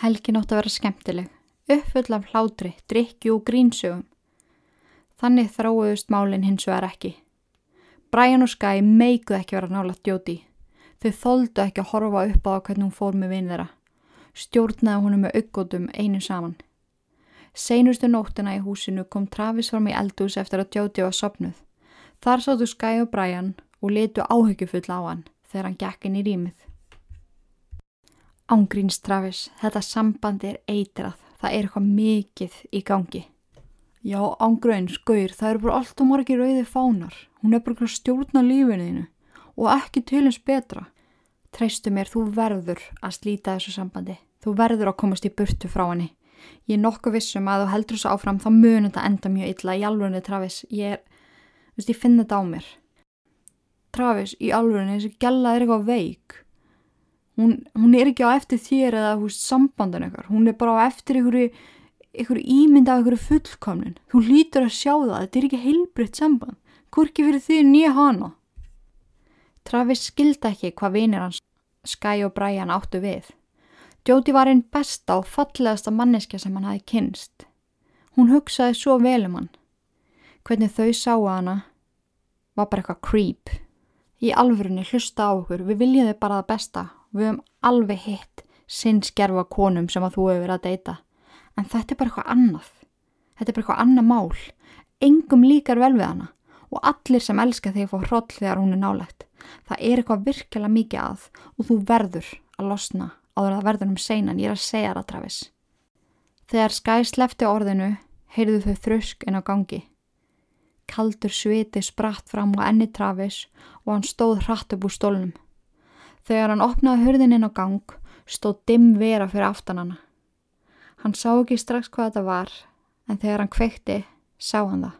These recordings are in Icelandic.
Helgin átt að vera skemmtileg, uppfull af hlátri, drikju og grínsögum. Þannig þráuðust málinn hins vegar ekki. Brian og Skye meikuð ekki vera nála djóti. Þau þóldu ekki að horfa upp á hvernig hún fór með vinn þeirra. Stjórnaði húnum með aukgótum einu saman. Seinustu nóttina í húsinu kom Travis fram í eldús eftir að djóti var sopnuð. Þar sáttu Skye og Brian og letu áhyggjufull á hann þegar hann gekk inn í rýmið. Ángríns Travis, þetta samband er eitrað. Það er eitthvað mikið í gangi. Já, ángríns, Gaur, það eru bara allt og margir rauði fánar. Hún er bara að stjórna lífinuðinu og ekki til eins betra. Treystu mér, þú verður að slíta þessu sambandi. Þú verður að komast í burtu frá henni. Ég er nokkuð vissum að þú heldur þessu áfram, þá munir þetta enda mjög illa í alvörunni, Travis. Ég er, þú veist, ég finn þetta á mér. Travis, í alvörunni, þessi gæla er eitthvað veik. Hún, hún er ekki á eftir þér eða, veist, sambandan eitthvað. Hún er bara á eftir einhverju, einhverju ímynd af einhverju fullkomnin. Þú lítur að sjá það, þetta er ekki heilbritt samband. Hvorki fyrir því nýja hana. Travis skildi ekki hvað vinir hans Skye og Brian áttu við. Jóti var einn besta og fallegasta manneskja sem hann hafi kynst. Hún hugsaði svo vel um hann. Hvernig þau sáu hana var bara eitthvað creep. Í alvörunni hlusta á okkur, við þau bara það besta. Við höfum alveg hitt sinnskerfa konum sem að þú hefur verið að deyta. En þetta er bara eitthvað annað. Þetta er bara eitthvað annað mál. Engum líkar vel við hana og allir sem elska þig fá hroll þegar hún er nálægt. Það er eitthvað virkilega mikið að og þú verður að losna áður að verður um seinan, ég er að segja það Travis. Þegar Skye slefti orðinu, heyrðu þau þrusk en á gangi. Kaldur sviti spratt fram á enni Travis og hann stóð hratt upp úr stólnum. Þegar hann opnaði hurðin inn á gang, stóð dimm vera fyrir aftan hana. Hann sá ekki strax hvað þetta var, en þegar hann kveikti, sá hann það.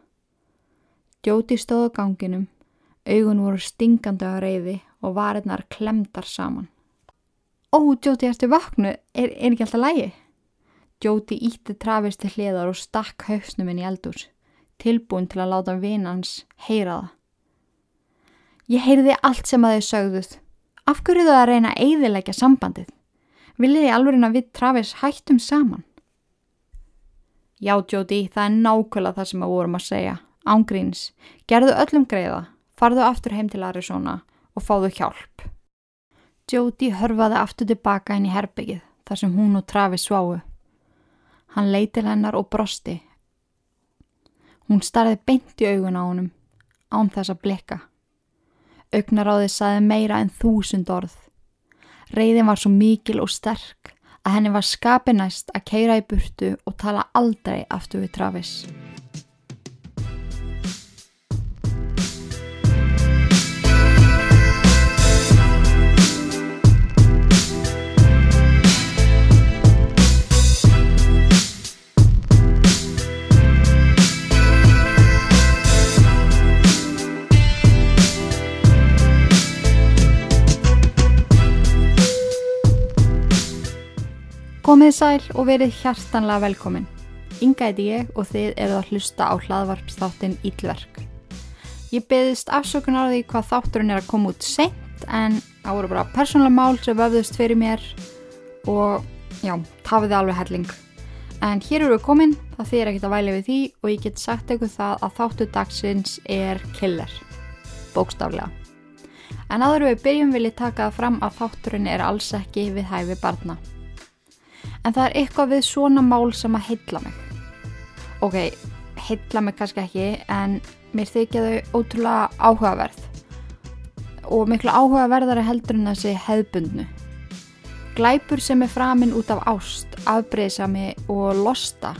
Djóti stóð á ganginum, augun voru stingandi á reyði og varirnar klemdar saman. Ó, Djóti, ertu vaknu? Er, er ekki alltaf lægi? Djóti ítti Travis til hliðar og stakk hausnum inn í eldús, tilbúin til að láta vinans heyra það. Ég heyrði allt sem að þau sögðuð. Af hverju þau að reyna að eiðilegja sambandið? Viljið þið alveg að við Travis hættum saman? Já, Djóti, það er nákvæmlega það sem að vorum að segja. Ángríns, gerðu öllum greiða, farðu aftur heim til Arizona og fáðu hjálp. Jóti hörfaði aftur tilbaka inn í herbyggið þar sem hún og Travis sváu. Hann leitil hennar og brosti. Hún starði beint í augun á honum, án þess að blikka. Augnaráðið saði meira en þúsund orð. Reyðin var svo mikil og sterk að henni var skapinæst að keira í burtu og tala aldrei aftur við Travis. Komið sæl og verið hjartanlega velkomin. Inga heiti ég og þið eruð að hlusta á hlaðvarpsþáttin Íllverk. Ég beðist afsökunar á því hvað þátturinn er að koma út seint en það voru bara persónulega mál sem vöfðust fyrir mér og já, tafiði alveg helling. En hér eru við komin, það þýr ekkert að væli við því og ég get sagt eitthvað það að þáttu dagsins er killer. Bókstaflega. En aður við byrjum vil ég taka fram að þátturinn er alls ekki við hæfi barna en það er eitthvað við svona mál sem að heitla mig. Ok, heitla mig kannski ekki en mér þykja þau ótrúlega áhugaverð og miklu áhugaverðari heldur en þessi hefðbundnu. Glæpur sem er framinn út af ást, afbreyðsami og losta.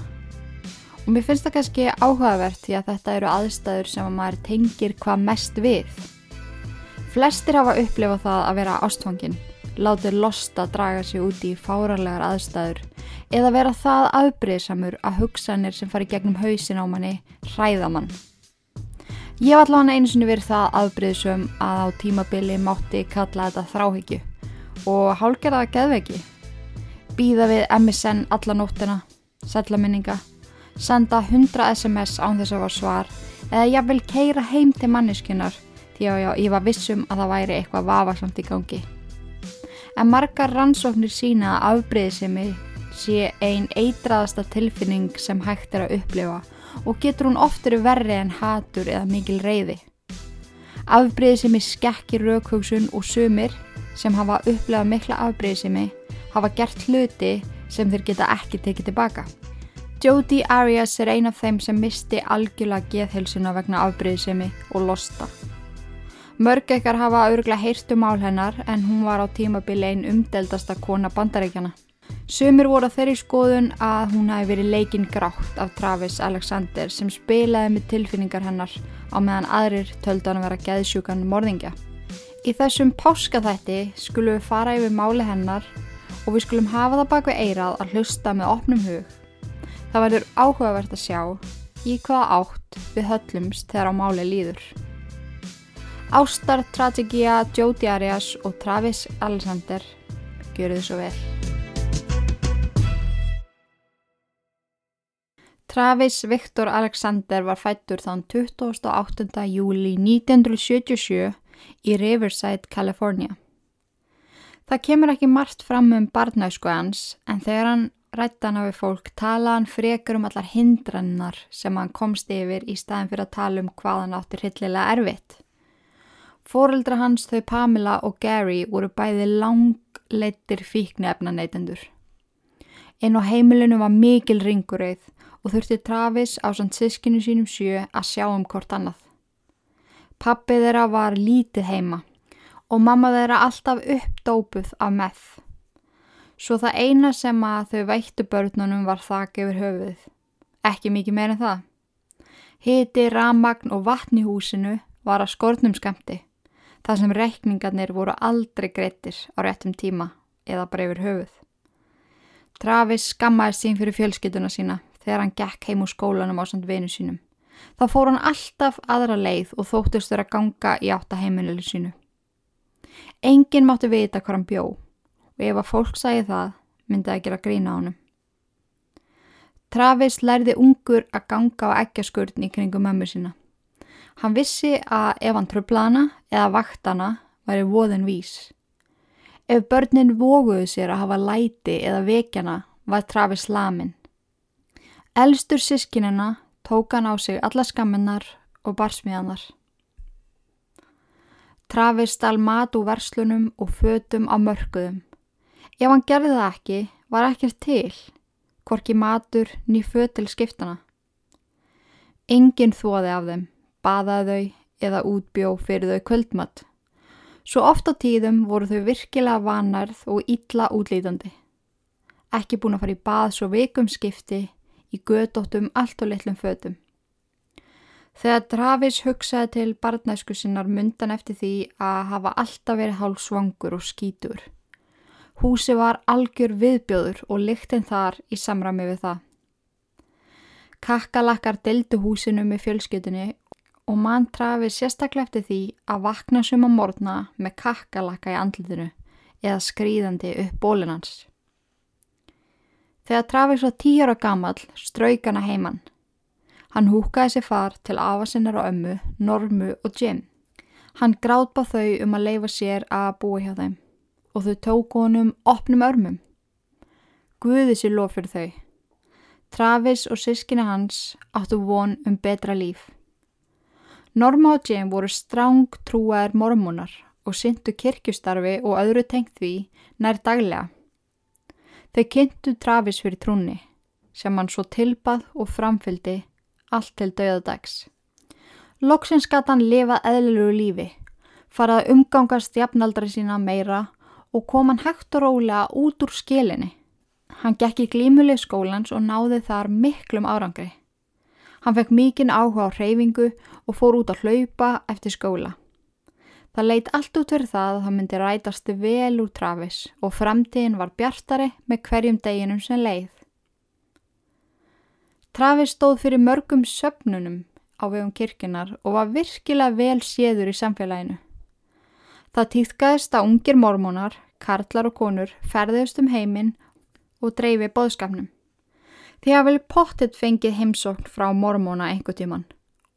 Og mér finnst það kannski áhugavert því að þetta eru aðstæður sem að maður tengir hvað mest við. Flestir hafa upplifað það að vera ástfangin látið losta draga sig út í fáralegar aðstæður eða vera það afbreyðsamur að hugsanir sem fari gegnum hausin á manni hræða mann. Ég var allavega einu sinni verið það afbreyðsum að á tímabili mátti kalla þetta þráhyggju og hálgerða geðveki. Býða við MSN alla nóttina, sætla minninga, senda 100 SMS án þess að var svar eða ég vil keira heim til manniskunar því að ég var vissum að það væri eitthvað vafarsamt í gangi en margar rannsóknir sína að afbreyðsemi sé ein eitraðasta tilfinning sem hægt er að upplifa og getur hún oftur verri en hatur eða mikil reyði. Afbreyðisemi skekkir raukhugsun og sumir sem hafa upplefað mikla afbreyðisemi hafa gert hluti sem þeir geta ekki tekið tilbaka. Jodi Arias er ein af þeim sem misti algjörlega geðhilsuna vegna afbreyðisemi og losta. Mörg ekkar hafa örgla heyrt um ál hennar en hún var á tímabili einn umdeldasta kona bandaríkjana. Sumir voru að þeirri skoðun að hún hafi verið leikinn grátt af Travis Alexander sem spilaði með tilfinningar hennar á meðan aðrir töldu hann að vera geðsjúkan morðingja. Í þessum páskaþætti skulum við fara yfir máli hennar og við skulum hafa það bak við eirað að hlusta með opnum hug. Það verður áhugavert að sjá í hvaða átt við höllumst þegar á máli líður. Ástar, Tragédia, Jodi Arias og Travis Alexander, gjöru þið svo vel. Travis Viktor Alexander var fættur þann 28. júli 1977 í Riverside, California. Það kemur ekki margt fram um barnæsku hans en þegar hann rættan af fólk talaði hann frekar um allar hindrannar sem hann komst yfir í staðin fyrir að tala um hvað hann áttir hillilega erfitt. Fóreldra hans þau Pamela og Gary voru bæði langleittir fíknefna neytendur. Einn á heimilinu var mikil ringurreið og þurfti Travis á sann sískinu sínum sjö að sjá um hvort annað. Pappi þeirra var lítið heima og mamma þeirra alltaf uppdópuð af meth. Svo það eina sem að þau vættu börnunum var þakk yfir höfuð. Ekki mikið meira en það. Hiti, ramagn og vatn í húsinu var að skortnum skemmti. Það sem reikningarnir voru aldrei greittir á réttum tíma eða bara yfir höfuð. Travis skammaði sín fyrir fjölskytuna sína þegar hann gekk heim úr skólanum á samt vinu sínum. Þá fór hann alltaf aðra leið og þóttist þeirra ganga í átta heimililu sínu. Engin mátti vita hvað hann bjó og ef að fólk sæði það myndi að gera grína á hann. Travis lærði ungur að ganga á eggjaskurðin í kringum mömmu sína. Hann vissi að ef hann tröflana eða vaktana væri voðin vís. Ef börnin voguðu sér að hafa læti eða vekjana var Travis lamin. Elstur sískinina tók hann á sig alla skamminnar og barsmiðanar. Travis stal mat úr verslunum og fötum á mörguðum. Ef hann gerði það ekki, var ekkert til, hvorki matur ný föt til skiptana. Engin þóði af þeim, baðaði þau eða útbjó fyrir þau kvöldmatt. Svo oft á tíðum voru þau virkilega vanarð og ítla útlítandi. Ekki búin að fara í bað svo veikum skipti í gödóttum allt og litlum fötum. Þegar Travis hugsaði til barnæsku sinnar mundan eftir því að hafa alltaf verið hálf svangur og skítur. Húsi var algjör viðbjóður og lyktinn þar í samrami við það. Kakkalakkar deldu húsinu með fjölskytunni og mann Travis sérstaklega eftir því að vakna suma morgna með kakkalakka í andlutinu eða skrýðandi upp bólinans. Þegar Travis var tíu ára gammal strauk hana heimann. Hann húkaði sér far til afasinnar og ömmu, Normu og Jim. Hann gráðba þau um að leifa sér að búa hjá þeim og þau tók honum opnum örmum. Guði sér lof fyrir þau. Travis og sískinni hans áttu von um betra líf. Jim voru stráng trúaðir mormónar og syndu kirkjustarfi og öðru tengt því nær daglega. Þau kynntu Travis fyrir trúni sem hann svo tilbað og framfyldi allt til döðadags. Loksins gatt hann lifað eðlilegu lífi, farað umgangast jafnaldri sína meira og kom hann hægt og rólega út úr skilinni. Hann gekk í glímuleg skólans og náði þar miklum árangri. Hann fekk mikinn áhuga á hreyfingu og fór út að hlaupa eftir skóla. Það leitt allt út fyrir það að það myndi rætast vel úr Travis og framtíðin var bjartari með hverjum deginum sem leið. Travis stóð fyrir mörgum söpnunum á vegum kirkinar og var virkilega vel séður í samfélaginu. Það týðkaðist að ungir mormónar, karlar og konur ferðist um heiminn og dreifi bóðskapnum. Að vel pottet fengið heimsókn frá mormóna einhver tíman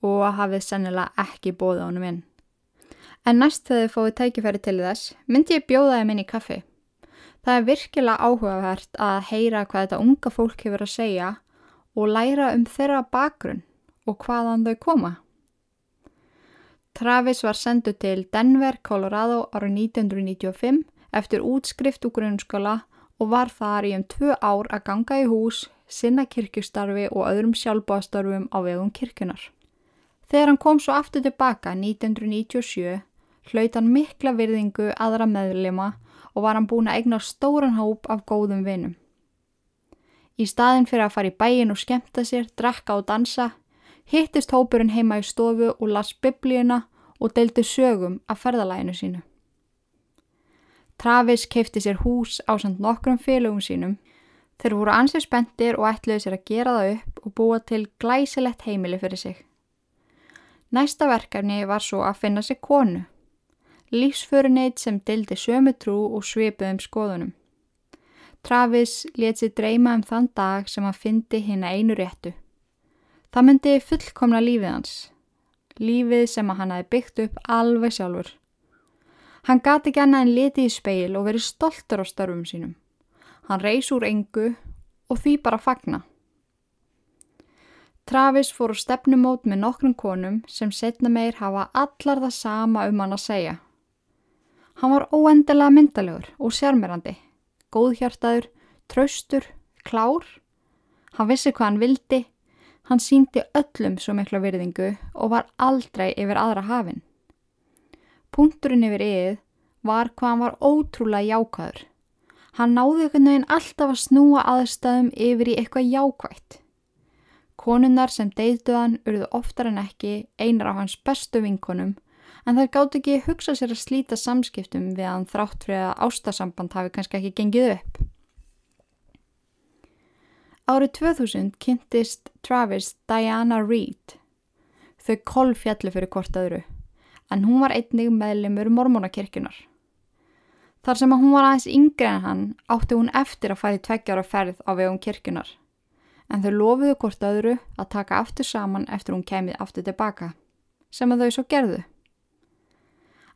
og hafið sennilega ekki bóða honum inn. En næst þegar þið fóðu tækifæri til þess myndi ég bjóða þeim inn í kaffi. Það er virkilega áhugavert að heyra hvað þetta unga fólk hefur að segja og læra um þeirra bakgrunn og hvaðan þau koma. Travis var sendu til Denver, Colorado árið 1995 eftir útskrift úr grunnskóla og var þar í um tvö ár að ganga í hús, sinna kirkjustarfi og öðrum sjálfbáðstarfum á vegum kirkunar. Þegar hann kom svo aftur tilbaka 1997 hlaut hann mikla virðingu aðra meðlema og var hann búin að egna stóran hóp af góðum vinum. Í staðin fyrir að fara í bæin og skemta sér, drakka og dansa, hittist hópurinn heima í stofu og las biblíuna og deildi sögum af ferðalæginu sínu. Travis keipti sér hús á samt nokkrum félögum sínum. Þeir voru ansið spendir og ætluði sér að gera það upp og búa til glæsilegt heimili fyrir sig. Næsta verkefni var svo að finna sér konu lífsföruneit sem dildi sömu trú og svipuðum skoðunum. Travis let sér dreyma um þann dag sem hann fyndi hinn að einu réttu. Það myndi fullkomna lífið hans, lífið sem hann hafi byggt upp alveg sjálfur. Hann gati ekki annað en leti í speil og verið stoltur á störfum sínum. Hann reys úr engu og því bara fagna. Travis fór á stefnumót með nokkrum konum sem setna meir hafa allar það sama um hann að segja. Hann var óendilega myndalegur og sérmerandi, góðhjartaður, traustur, klár. Hann vissi hvað hann vildi, hann síndi öllum svo mikla virðingu og var aldrei yfir aðra hafinn. Punkturinn yfir yfir var hvað hann var ótrúlega jákvæður. Hann náði einhvern veginn alltaf að snúa aðstæðum yfir í eitthvað jákvægt. Konunnar sem deyðduðan urðu oftar en ekki einar af hans bestu vinkonum en þær gátt ekki hugsa sér að slíta samskiptum við hann þrátt fyrir að ástasamband hafi kannski ekki gengið upp. Árið 2000 kynntist Travis Diana Reed. Þau kolfjalli fyrir hvort öðru, en hún var einnig meðlimur mormónakirkjunar. Þar sem að hún var aðeins yngre en hann átti hún eftir að fara í tveggjára ferð á vegum kirkjunar, en þau lofuðu hvort öðru að taka aftur saman eftir hún kemið aftur tilbaka, sem að þau svo gerðu.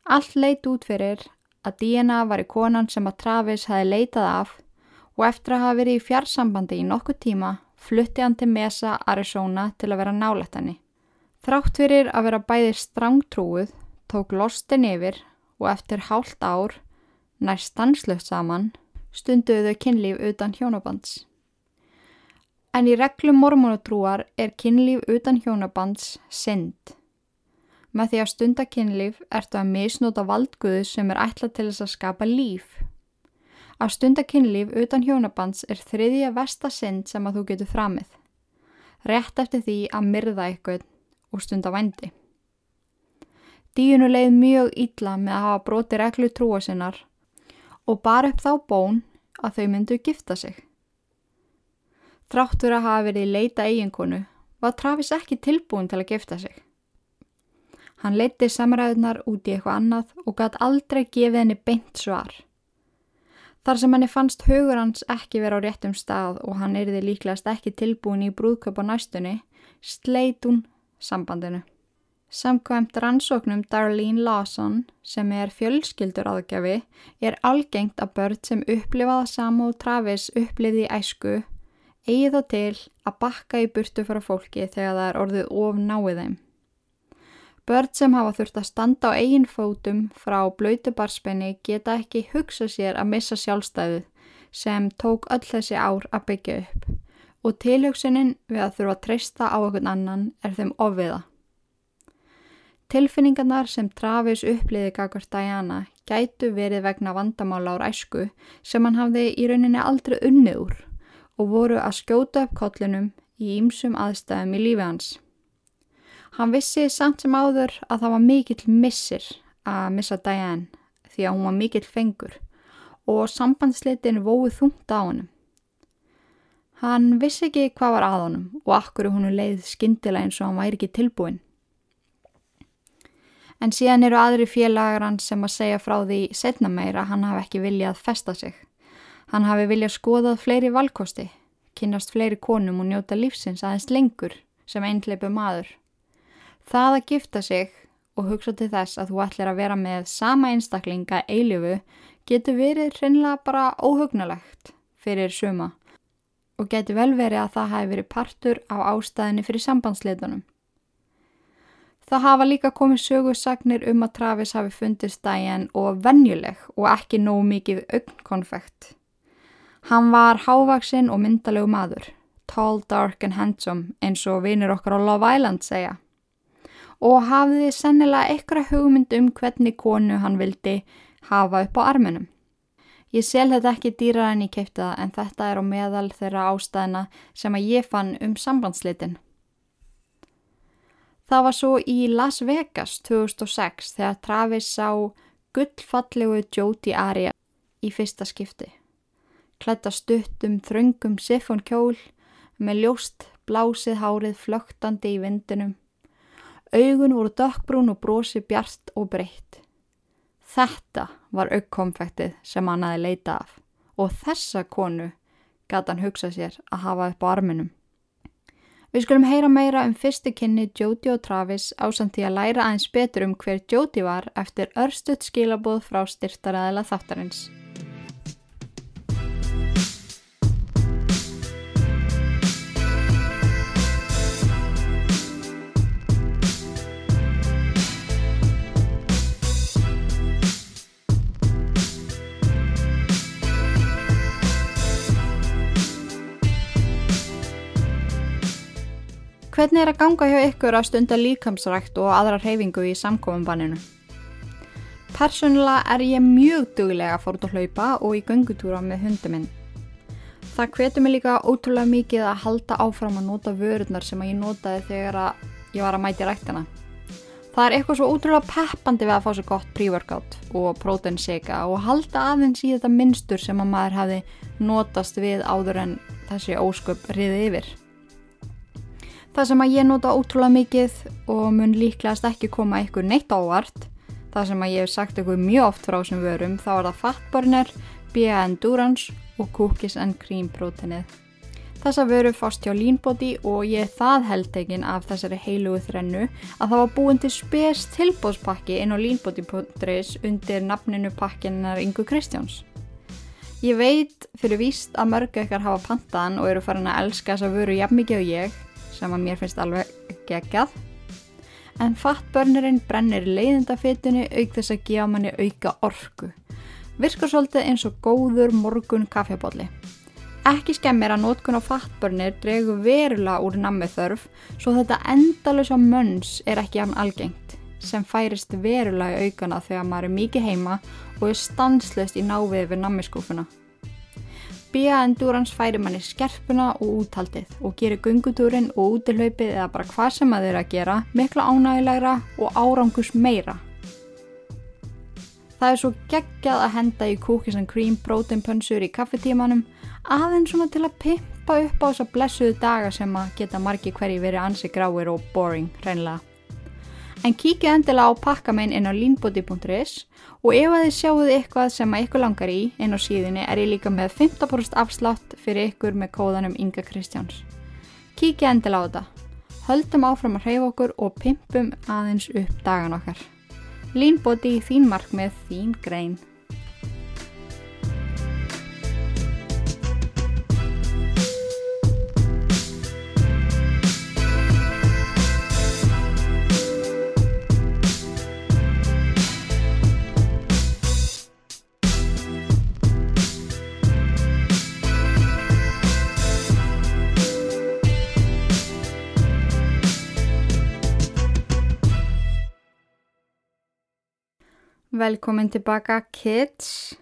Allt leit út fyrir að Diana var í konan sem að Travis hafi leitað af og eftir að hafa verið í fjarsambandi í nokkuð tíma flutti hann til Mesa, Arizona til að vera nálætt henni. Þrátt fyrir að vera bæði strángtrúið tók lostin yfir og eftir hálft ár, nær stanslöft saman, stunduðu þau kynlíf utan hjónabands. En í reglum mormonutrúar er kynlíf utan hjónabands synd. Með því að stunda kynlíf ertu að misnóta valdguðu sem er ætlað til þess að skapa líf. Að stunda kynlíf utan hjónabands er þriðja vestasind sem að þú getur framið. Rétt eftir því að myrða eitthvað og stunda vændi. Díunu leið mjög ítla með að hafa broti reglu trúa sinnar og bara upp þá bón að þau myndu gifta sig. Þráttur að hafa verið leita eiginkonu var Travis ekki tilbúin til að gifta sig. Hann leiti samræðunar út í eitthvað annað og gæti aldrei gefið henni beint svar. Þar sem henni fannst hugur hans ekki vera á réttum stað og hann erði líklegast ekki tilbúin í brúðköp á næstunni, sleit hún sambandinu. Samkvæmt rannsóknum Darlene Lawson sem er fjölskyldur aðgjafi er algengt að börn sem upplifaða Samu Travis uppliði í æsku eigi þá til að bakka í burtu fyrir fólki þegar það er orðið of náið þeim. Börn sem hafa þurft að standa á eigin fótum frá blöytu barspenni geta ekki hugsa sér að missa sjálfstæðu sem tók öll þessi ár að byggja upp og tilhugsunin við að þurfa að treysta á okkur annan er þeim ofviða. Tilfinningarnar sem Travis uppliði kakar Diana gætu verið vegna vandamála ár æsku sem hann hafði í rauninni aldrei unnið úr og voru að skjóta upp kollinum í ýmsum aðstæðum í lífi hans. Hann vissi samt sem áður að það var mikill missir að missa Diane því að hún var mikill fengur og sambandslitin vóið þungt á hann. Hann vissi ekki hvað var að honum og akkur hún leið skindilega eins og hann væri ekki tilbúin. En síðan eru aðri félagar hann sem að segja frá því setna meira hann hafi ekki viljað festa sig. Hann hafi viljað skoðað fleiri valkosti, kynast fleiri konum og njóta lífsins aðeins lengur sem einhleipu maður. Það að gifta sig og hugsa til þess að þú ætlir að vera með sama einstaklinga eilifu getur verið hreinlega bara óhugnalegt fyrir suma og getur vel verið að það hafi verið partur af ástæðinni fyrir sambandsleitunum. Það hafa líka komið sögursagnir um að Travis hafi fundist dæjan og vennjuleg og ekki nóg mikið augnkonfekt. Hann var hávaksinn og myndalegu maður, tall, dark and handsome eins og vinir okkar á Love Island segja. Og hafiði sennilega eitthvað hugmynd um hvernig konu hann vildi hafa upp á arminum. Ég sel þetta ekki dýrar en ég keipti það en þetta er á meðal þeirra ástæðina sem að ég fann um sambandslitin. Það var svo í Las Vegas 2006 þegar Travis sá gullfallegu Jodi Aria í fyrsta skipti. Klætta stuttum þröngum siffon kjól með ljóst blásið hárið flögtandi í vindinum. Augun voru dökkbrún og brosi bjart og breytt. Þetta var aukkonfektið sem hann aði leita af og þessa konu gæti hann hugsa sér að hafa upp á arminum. Við skulum heyra meira um fyrstu kynni Jóti og Travis ásand því að læra aðeins betur um hver Jóti var eftir örstuðt skilabóð frá styrtaræðila þáttarins. Hvernig er að ganga hjá ykkur að stunda líkamsrækt og aðra reyfingu í samkofumbanninu? Personlega er ég mjög duglega að fórt að hlaupa og í göngutúra með hundum minn. Það hvetur mig líka ótrúlega mikið að halda áfram að nota vörurnar sem ég notaði þegar ég var að mæti ræktina. Það er eitthvað svo ótrúlega peppandi við að fá svo gott pre-workout og próteinseka og halda aðeins í þetta minnstur sem að maður hafi notast við áður en þessi ósköp riði yfir. Það sem að ég nota ótrúlega mikið og mun líklegast ekki koma ykkur neitt ávart, það sem að ég hef sagt ykkur mjög oft frá sem vörum, þá er það Fatburner, BA Endurance og Cookies and Cream proteinið. Þessa vöru fást hjá Leanbody og ég er það heldegin af þessari heilugu þrennu að það var búin til spes tilbóðspakki inn á leanbody.is undir nafninu pakkinnar Ingu Kristjáns. Ég veit fyrir víst að mörgu ykkar hafa pantaðan og eru farin að elska þessa vöru jafn mikið og ég sem að mér finnst alveg geggjað. En fattbörnurinn brennir leiðindafitinu auk þess að gefa manni auka orku. Virkar svolítið eins og góður morgun kaffebóli ekki skemmir að nótkun á fattbörnir dregu verulega úr nammið þörf svo þetta endalösa mönns er ekki án algengt sem færist verulega í aukana þegar maður er mikið heima og er stanslöst í návið við nammiskúfuna Bia Endurance færi manni skerpuna og úthaldið og gerir gungutúrin og útilhaupið eða bara hvað sem að þeirra gera mikla ánægilegra og árangus meira. Það er svo geggjað að henda í cookies and cream proteinpönsur í kaffetímanum aðeins svona til að pimpa upp á þessa blessuðu daga sem að geta margi hverji verið ansi gráir og boring hreinlega. En kíkja endilega á pakkamein inn á leanbody.is og ef að þið sjáuð eitthvað sem að ykkur langar í inn á síðinni er ég líka með 15% afslátt fyrir ykkur með kóðanum Inga Kristjáns. Kíkja endilega á þetta. Höldum áfram að hreyfa okkur og pimpum aðeins upp dagan okkar. Leanbody þín markmið, þín grein. Velkomin tilbaka kids.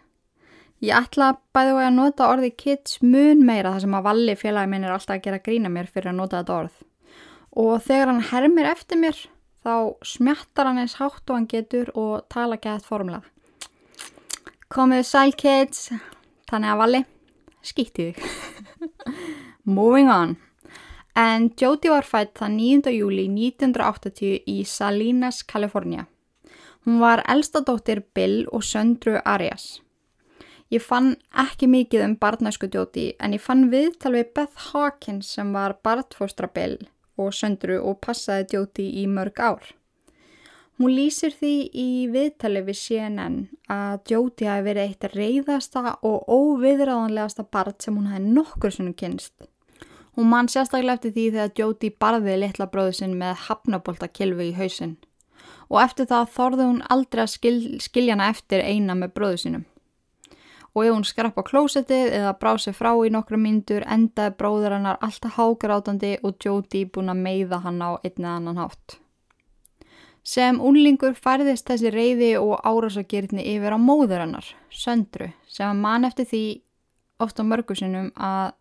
Ég ætla bæði að nota orði kids mun meira þar sem að valli félagi minn er alltaf að gera grína mér fyrir að nota þetta orð. Og þegar hann hermir eftir mér þá smjattar hann eins hátt og hann getur og tala gæðt formlega. Komið sæl kids, þannig að valli, skýtti þig. Moving on. En Jodie var fætt það 9. júli 1980 í Salinas, Kalifornia. Hún var elstadóttir Bill og Söndru Arias. Ég fann ekki mikið um barnæsku djóti en ég fann viðtal við Beth Hawkins sem var barnfóstra Bill og Söndru og passaði djóti í mörg ár. Hún lýsir því í viðtali við CNN að Jóti hafi verið eitt reyðasta og óviðræðanlegasta barn sem hún hafi nokkur svona kynst. Hún mann sérstaklega eftir því þegar Jóti barði litla bróðu sinn með hafnaboltakilfu í hausinn og eftir það þorði hún aldrei að skil, skilja hana eftir eina með bróðu sínum. Og ef hún skrapp á klósettið eða bráð sér frá í nokkra myndur endaði bróður hennar alltaf hágrátandi og Jóti búin að meiða hann á einn eða annan hátt. Sem unlingur færðist þessi reyði og árásagirtni yfir á móður hennar, Söndru, sem mann eftir því ofta mörgusinum að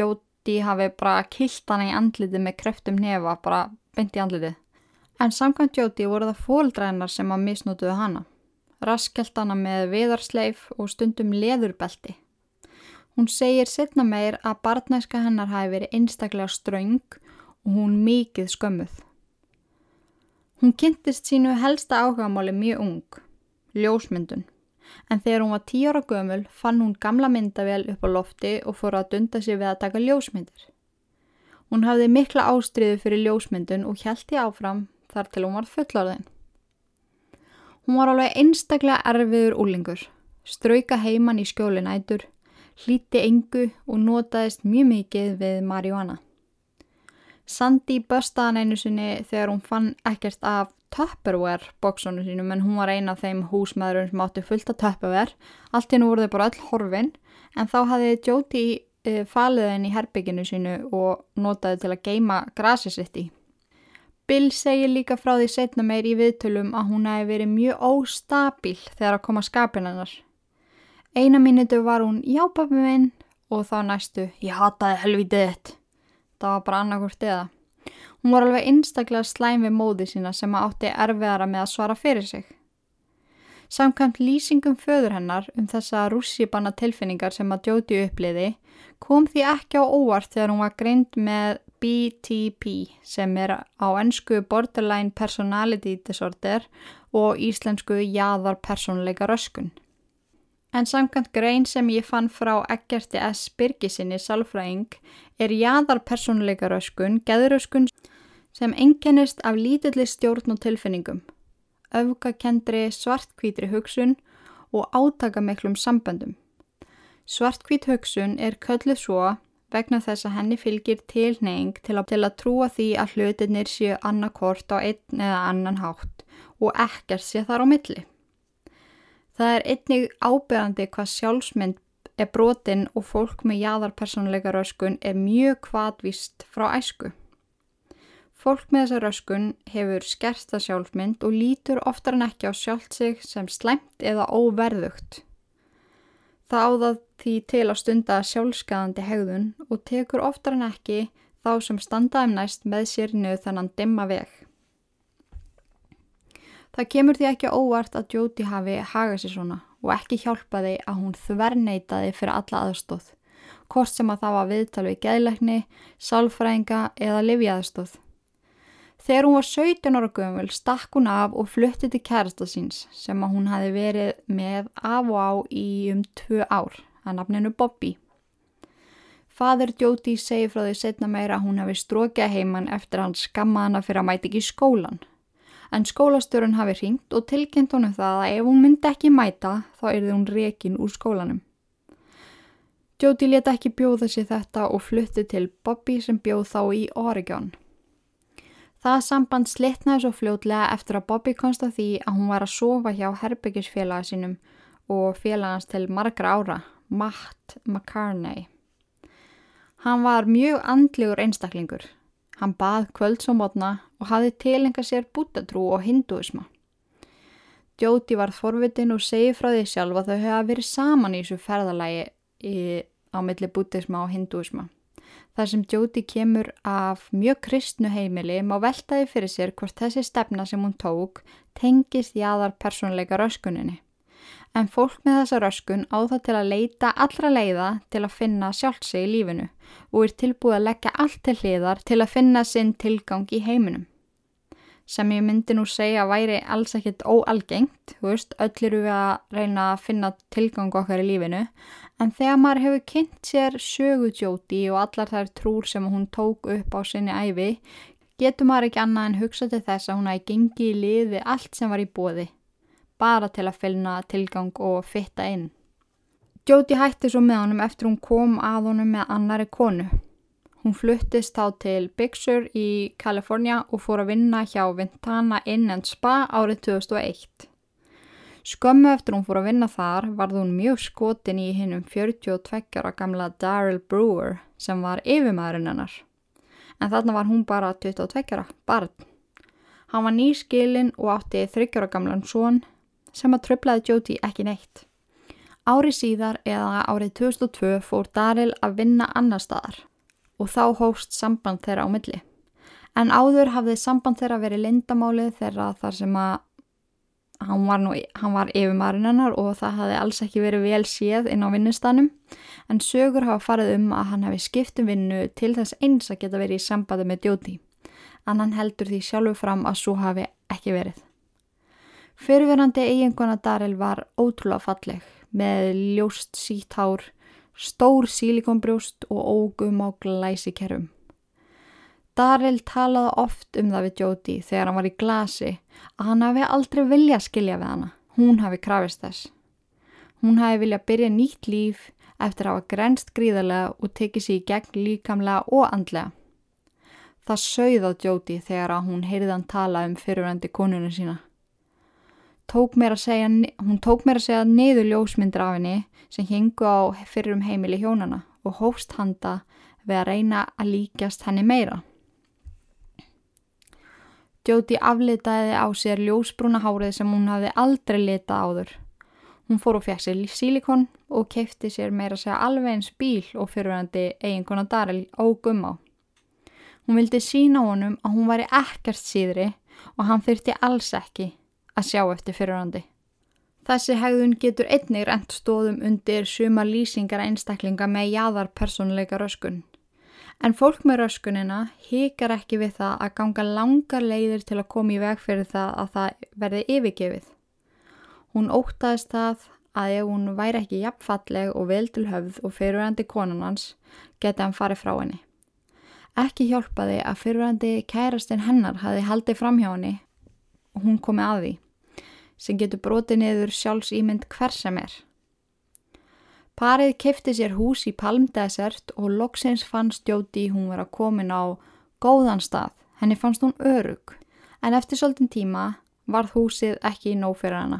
Jóti hafi bara kilt hann í andliti með kreftum nefa, bara beint í andliti. En samkvæmt Jóti voru það fóldrænar sem að misnútuðu hana. Raskelt hana með viðarsleif og stundum leðurbelti. Hún segir setna meir að barnæska hennar hafi verið einstaklega ströng og hún mikið skömmuð. Hún kynntist sínu helsta áhugamáli mjög ung, ljósmyndun, en þegar hún var tíu ára gömul fann hún gamla myndavél upp á lofti og fór að dunda sig við að taka ljósmyndir. Hún hafði mikla ástriðu fyrir ljósmyndun og hjælti áfram þar til hún var fullorðin. Hún var alveg einstaklega erfiður úlingur, strauka heimann í skjóli nætur, hlíti engu og notaðist mjög mikið við marihuana. Sandi börstaðan einu sinni þegar hún fann ekkert af Tupperware bóksónu sínum en hún var eina af þeim húsmaðurum sem átti fullt af Tupperware. Allt hérna voru þau bara öll horfin en þá hafði Jóti eh, falið henni í herbygginu sínu og notaði til að geima grasi sitt í. Bill segir líka frá því setna meir í viðtölum að hún hefði verið mjög óstabíl þegar að koma skapin hennar. Eina mínutu var hún já pappi minn og þá næstu ég hataði helvítið þitt. Það var bara annarkort eða. Hún var alveg einstaklega slæm við móði sína sem átti erfiðara með að svara fyrir sig. Samkvæmt lýsingum föður hennar um þessa rússipanna tilfinningar sem að Jóti uppliði kom því ekki á óvart þegar hún var greind með BTP sem er á ennsku Borderline Personality Disorder og íslensku Jæðar personleika röskun. En samkvæmt grein sem ég fann frá Eggerti S. Birgisinni Salfræing er Jæðar personleika röskun geðröskun sem enginnist af lítilli stjórn og tilfinningum, öfgakendri svartkvítri hugsun og átakameklum samböndum. Svartkvít hugsun er kölluð svo vegna þess að henni fylgir tilneying til að, til að trúa því að hlutinir séu annarkort á einn eða annan hátt og ekkert sé þar á milli. Það er einnig ábyrgandi hvað sjálfsmynd er brotin og fólk með jáðarpersonleika röskun er mjög kvadvist frá æsku. Fólk með þessa röskun hefur skersta sjálfsmynd og lítur oftar en ekki á sjálft sig sem slæmt eða óverðugt. Það áðað því til að stunda sjálfskaðandi hegðun og tekur oftar en ekki þá sem standaðum næst með sér niður þannan dimma veg. Það kemur því ekki óvart að Jóti hafi hagað sér svona og ekki hjálpaði að hún þverneitaði fyrir alla aðstóð, hvort sem að það var viðtal við geðleikni, sálfræðinga eða livjaðstóð. Þegar hún var 17 ára gömul stakk hún af og flutti til kærasta síns sem að hún hafi verið með af og á í um tvö ár, að nafninu Bobby. Fadur Jóti segi frá því setna meira að hún hafi strókjað heimann eftir hann skamma hana fyrir að mæti ekki skólan. En skólastörun hafi hringt og tilkynnt honum það að ef hún myndi ekki mæta þá erði hún rekin úr skólanum. Jóti leta ekki bjóða sér þetta og flutti til Bobby sem bjóð þá í Oregon. Það samband slitnaði svo fljótlega eftir að Bobby konsta því að hún var að sofa hjá herbyggisfélaga sínum og félagans til margra ára, Matt McCarney. Hann var mjög andlegur einstaklingur. Hann bað kvöldsómotna og hafði tilenga sér bútatrú og hinduisma. Jóti var forvitin og segi frá því sjálf að þau hefa verið saman í þessu ferðalagi í, á milli bútisma og hinduisma. Þar sem Jóti kemur af mjög kristnu heimili má veltaði fyrir sér hvort þessi stefna sem hún tók tengist jáðar persónleika röskuninni. En fólk með þessa röskun á það til að leita allra leiða til að finna sjálfseg í lífinu og er tilbúið að leggja allt til hliðar til að finna sinn tilgang í heiminum. Sem ég myndi nú segja væri alls ekkit óalgengt, þú veist, öll eru við að reyna að finna tilgang okkar í lífinu, En þegar maður hefur kynnt sér sögutjóti og allar þær trúr sem hún tók upp á sinni æfi, getur maður ekki annað en hugsa til þess að hún hafi gengið í lið við allt sem var í bóði, bara til að fylna tilgang og fitta inn. Jóti hætti svo með honum eftir hún kom að honum með annari konu. Hún fluttist þá til Big Sur í Kalifornia og fór að vinna hjá Ventana Inn and Spa árið 2001. Skömmu eftir hún fór að vinna þar varð hún mjög skotin í hinnum 42 ára gamla Daryl Brewer sem var yfirmaðurinn hennar en þarna var hún bara 22 barn. Hann var nýskilinn og átti þryggjara gamlan són sem að tröflaði Jóti ekki neitt. Ári síðar eða árið 2002 fór Daril að vinna annar staðar og þá hóst samband þeirra á milli. En áður hafði samband þeirra verið lindamálið þeirra þar sem að hann var, nú, hann var yfirmarinn hennar og það hafði alls ekki verið vel séð inn á vinnustanum en sögur hafa farið um að hann hefði skiptum vinnu til þess eins að geta verið í sambandi með djóti en hann heldur því sjálfu fram að svo hafi ekki verið. Fyrirverandi eiginkona Daril var ótrúlega falleg með ljóst sítt hár, stór sílikonbrjóst og ógum á glæsikerfum. Daril talaði oft um það við Jóti þegar hann var í glasi að hann hafi aldrei vilja skilja við hana. Hún hafi krafist þess. Hún hafi vilja byrja nýtt líf eftir að hafa grenst gríðarlega og tekið sér í gegn líkamlega og andlega. Það sögði á Jóti þegar hún heyrði hann tala um fyrirvændi konunum sína. Tók segja, hún tók mér að segja niður ljósmyndir af henni sem hengu á fyrrum heimili hjónana og hófst handa við að reyna að líkjast henni meira. Jóti aflitaði á sér ljósbrúna hárið sem hún hafði aldrei litað áður. Hún fór og fekk sér sílikon og keipti sér meira að segja alveg eins bíl og fyrirvændi eiginkona Daril ógum á. Hún vildi sína honum að hún væri ekkert síðri og hann þurfti alls ekki að sjá eftir fyrirvændi. Þessi hegðun getur einnig rent stóðum undir suma lýsingar einstaklinga með jáðar personleika röskun. En fólk með röskunina hikar ekki við það að ganga langar leiðir til að koma í veg fyrir það að það verði yfirgefið. Hún ótaðist það að ef hún væri ekki jafnfalleg og vel til höfð og fyrirvændi konunans geti hann farið frá henni. Ekki hjálpaði að fyrirvændi kærastinn hennar hafi haldið fram hjá henni hún komi að því sem getur brotið niður sjálfs ímynd hver sem er. Parið kefti sér hús í Palm Desert og loksins fannst Jóti hún vera komin á góðan stað. Henni fannst hún örug, en eftir svolítinn tíma varð húsið ekki nóg fyrir hana.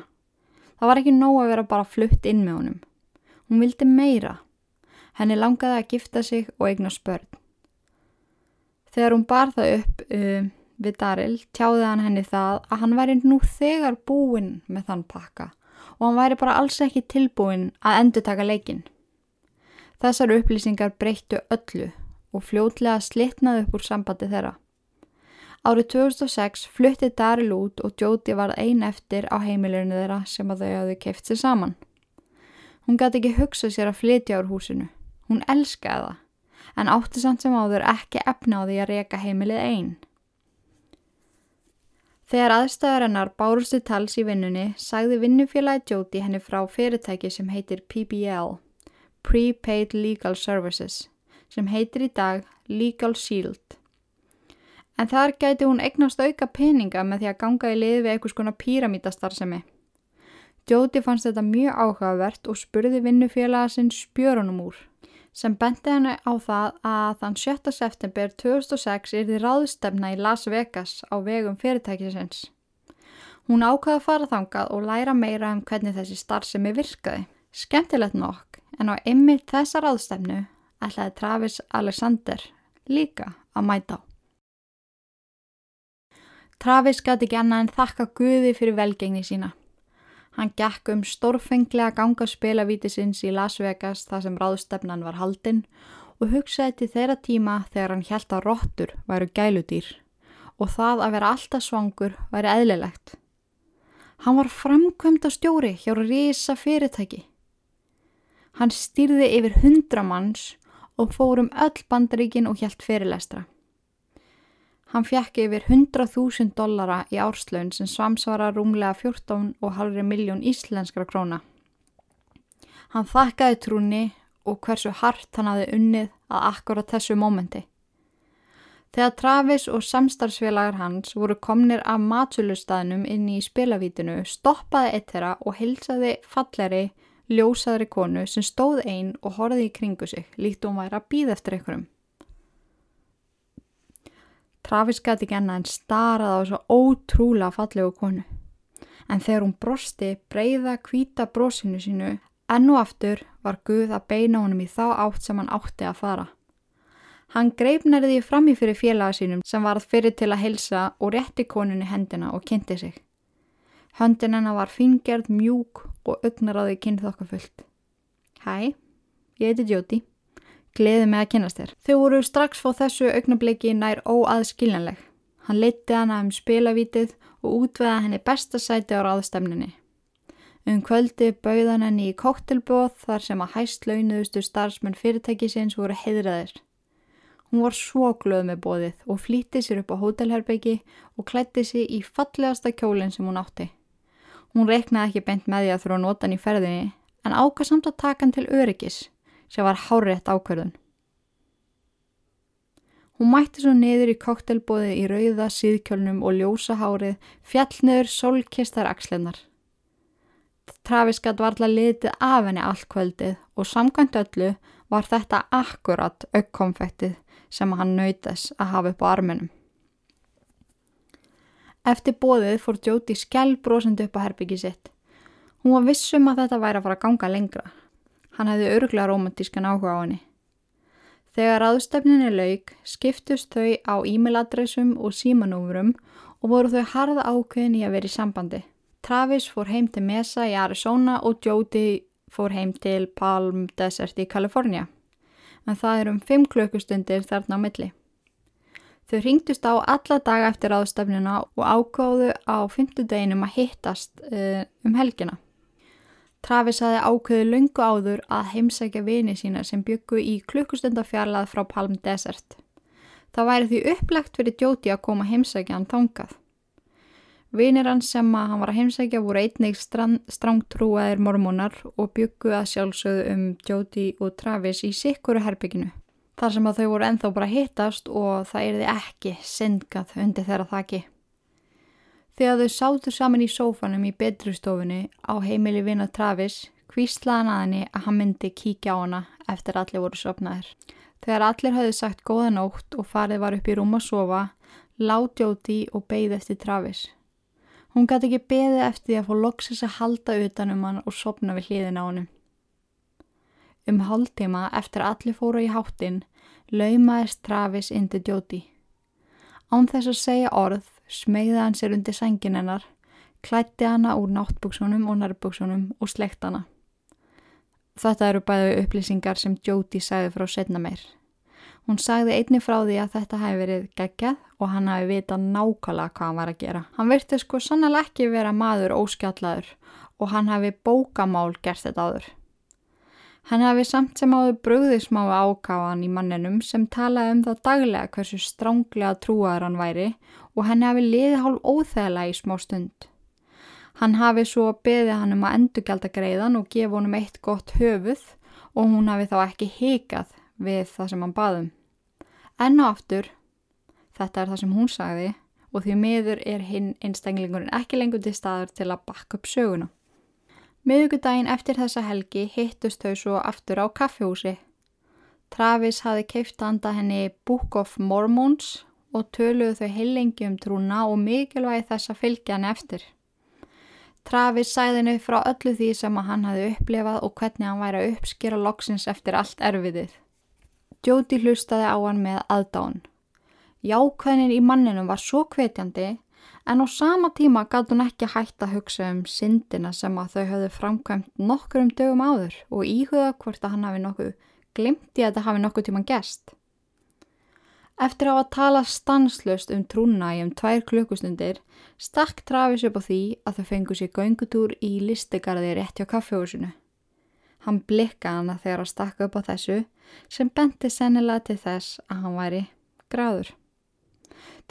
Það var ekki nóg að vera bara flutt inn með honum. Hún vildi meira. Henni langaði að gifta sig og eigna spörn. Þegar hún bar það upp uh, við Daril tjáði hann henni það að hann væri nú þegar búinn með þann pakka og hann væri bara alls ekki tilbúin að endur taka leikin. Þessar upplýsingar breyttu öllu og fljótlega slitnaði upp úr sambandi þeirra. Árið 2006 fluttið Daryl út og Jóti var ein eftir á heimilinu þeirra sem að þau hafðu keift sér saman. Hún gæti ekki hugsað sér að flytja úr húsinu. Hún elskaði það, en átti samt sem áður ekki efna á því að reyka heimilið einn. Þegar aðstæðar hennar bárustu tals í vinnunni sagði vinnufélagi Jóti henni frá fyrirtæki sem heitir PBL, Prepaid Legal Services, sem heitir í dag Legal Shield. En þar gæti hún eignast auka peninga með því að ganga í lið við eitthvað skona píramítastarðsemi. Jóti fannst þetta mjög áhugavert og spurði vinnufélaga sinn spjörunum úr sem bendi henni á það að þann 7. september 2006 er þið ráðstefna í Las Vegas á vegum fyrirtækisins. Hún ákvaði að fara þangað og læra meira um hvernig þessi starfsemi virkaði. Skemmtilegt nokk en á ymmið þessa ráðstefnu ætlaði Travis Alexander líka að mæta á. Travis gæti ekki annað en þakka Guði fyrir velgengni sína. Hann gekk um stórfenglega gangaspilavítisins í Las Vegas þar sem ráðstefnan var haldinn og hugsaði til þeirra tíma þegar hann held að róttur væru gæludýr og það að vera alltaf svangur væri eðlilegt. Hann var framkvæmda stjóri hjá risa fyrirtæki. Hann stýrði yfir hundra manns og fórum öll bandaríkin og hjælt fyrirlestra. Hann fjekk yfir 100.000 dollara í árslaun sem svamsvara rúmlega 14,5 miljón íslenskra króna. Hann þakkaði trúni og hversu hart hann hafi unnið að akkurat þessu mómenti. Þegar Travis og samstarfsfélagar hans voru komnir af matsölustæðnum inn í spilavítinu stoppaði eitt þeirra og hilsaði falleri, ljósaðri konu sem stóð einn og horfið í kringu sig líkt og hún væri að býða eftir einhverjum. Travis gæti ekki enna en starað á svo ótrúlega fallegu konu. En þegar hún brosti breyða kvíta brosinu sínu enn og aftur var Guð að beina honum í þá átt sem hann átti að fara. Hann greifnaði því fram í fyrir félaga sínum sem varð fyrir til að helsa og rétti konunni hendina og kynnti sig. Höndin hennar var fingerð, mjúk og augnaráði kynþokkafullt. Hæ, ég heiti Jóti. Gleði með að kynast þér. Þau voru strax fóð þessu augnabliki nær óaðskiljanleg. Hann leti hana um spilavítið og útveða henni besta sæti á ráðstemninni. Um kvöldi bauðan henni í koktelbóð þar sem að hæst launuðustu starfsmenn fyrirtækisins voru heidraðir. Hún var svo glöð með bóðið og flýtti sér upp á hótelherbyggi og klætti sér í fallegasta kjólinn sem hún átti. Hún reiknaði ekki bent með því að þurfa að nota hann í ferðinni en ákvað samt að taka hann til öryggis sem var hárétt ákverðun. Hún mætti svo niður í koktelbóði í rauða síðkjölnum og ljósa hárið fjallniður sólkistar axlennar. Travis gæti varla litið af henni allt kvöldið og samkvæmt öllu var þetta akkurat aukkonfektið sem hann nautast að hafa upp á arminum. Eftir bóðið fór Jóti skjálbrósandi upp á herbyggi sitt. Hún var vissum að þetta væri að fara að ganga lengra. Hann hefði örgla romantískan áhuga á henni. Þegar aðstöfninni laug skiptust þau á e-mailadressum og símanúmurum og voru þau harða ákveðin í að vera í sambandi. Travis fór heim til Mesa í Arizona og Jóti fór heim til Palm Desert í Kalifornia en það er um 5 klukkustundir þarna á milli. Þau ringtust á alla daga eftir ástafnina og ákváðu á fymtudeginum að hittast uh, um helgina. Travis hafi ákveðu lungu áður að heimsækja vini sína sem byggu í klukkustundafjarlað frá Palm Desert. Það væri því upplegt fyrir Jóti að koma heimsækja hann þangað. Vinir hans sem að hann var að heimsækja voru einnig strángtrúaðir mormónar og byggu að sjálfsögðu um Jóti og Travis í sikkuru herbygginu. Þar sem að þau voru enþá bara hittast og það erði ekki syndgað undir þeirra þakki. Þegar þau sátu saman í sófanum í bedrustofunni á heimili vina Travis kvíslaðan að henni að hann myndi kíkja á hana eftir allir voru sopnaðir. Þegar allir hafði sagt góða nótt og farið var upp í rúm að sofa, lág Jóti og beigði eftir Travis. Hún gæti ekki beðið eftir því að fá loksis að halda utan um hann og sopna við hliðin á hann. Um hálftíma eftir allir fóru í háttin laumaðist Travis inn til Jóti. Án þess að segja orð smegði hann sér undir sengin hennar, klætti hana úr náttbuksunum og nærbuksunum og slegt hana. Þetta eru bæðu upplýsingar sem Jóti sagði frá setna meir. Hún sagði einni frá því að þetta hefði verið geggjað og hann hafi vitað nákvæmlega hvað hann var að gera. Hann virti sko sannlega ekki vera maður óskjallaður og hann hafi bókamál gert þetta áður. Hann hafi samt sem áður bröðismáu ákáðan í manninum sem talaði um það daglega hversu stránglega trúaður hann væri og hann hafi liðið hálf óþægilega í smá stund. Hann hafi svo beðið hann um að endurgelda greiðan og gefa honum eitt gott höfuð og hún hafi þá ekki hikað við það sem hann baðum. Enn og aftur Þetta er það sem hún sagði og því miður er hinn einstenglingurinn ekki lengur til staður til að bakka upp söguna. Miðugudaginn eftir þessa helgi hittust þau svo aftur á kaffehúsi. Travis hafi keift handa henni Book of Mormons og töluðu þau heilengi um trúna og mikilvægi þess að fylgja henni eftir. Travis sæði henni frá öllu því sem hann hafi upplefað og hvernig hann væri að uppskýra loksins eftir allt erfiðið. Jóti hlustaði á hann með aðdán. Jákvæðin í manninum var svo hvetjandi en á sama tíma gæti hún ekki hægt að hugsa um syndina sem að þau höfðu framkvæmt nokkur um dögum áður og íhuga hvort að hann hafi nokkuð glimt í að þetta hafi nokkuð tíman gest. Eftir að hafa talað stanslust um trúna í um tvær klukkustundir stakk Travis upp á því að þau fengu sér göngutúr í listegarði rétt hjá kaffehúsinu. Hann blikkaði hana þegar að stakka upp á þessu sem benti sennilega til þess að hann væri gráður.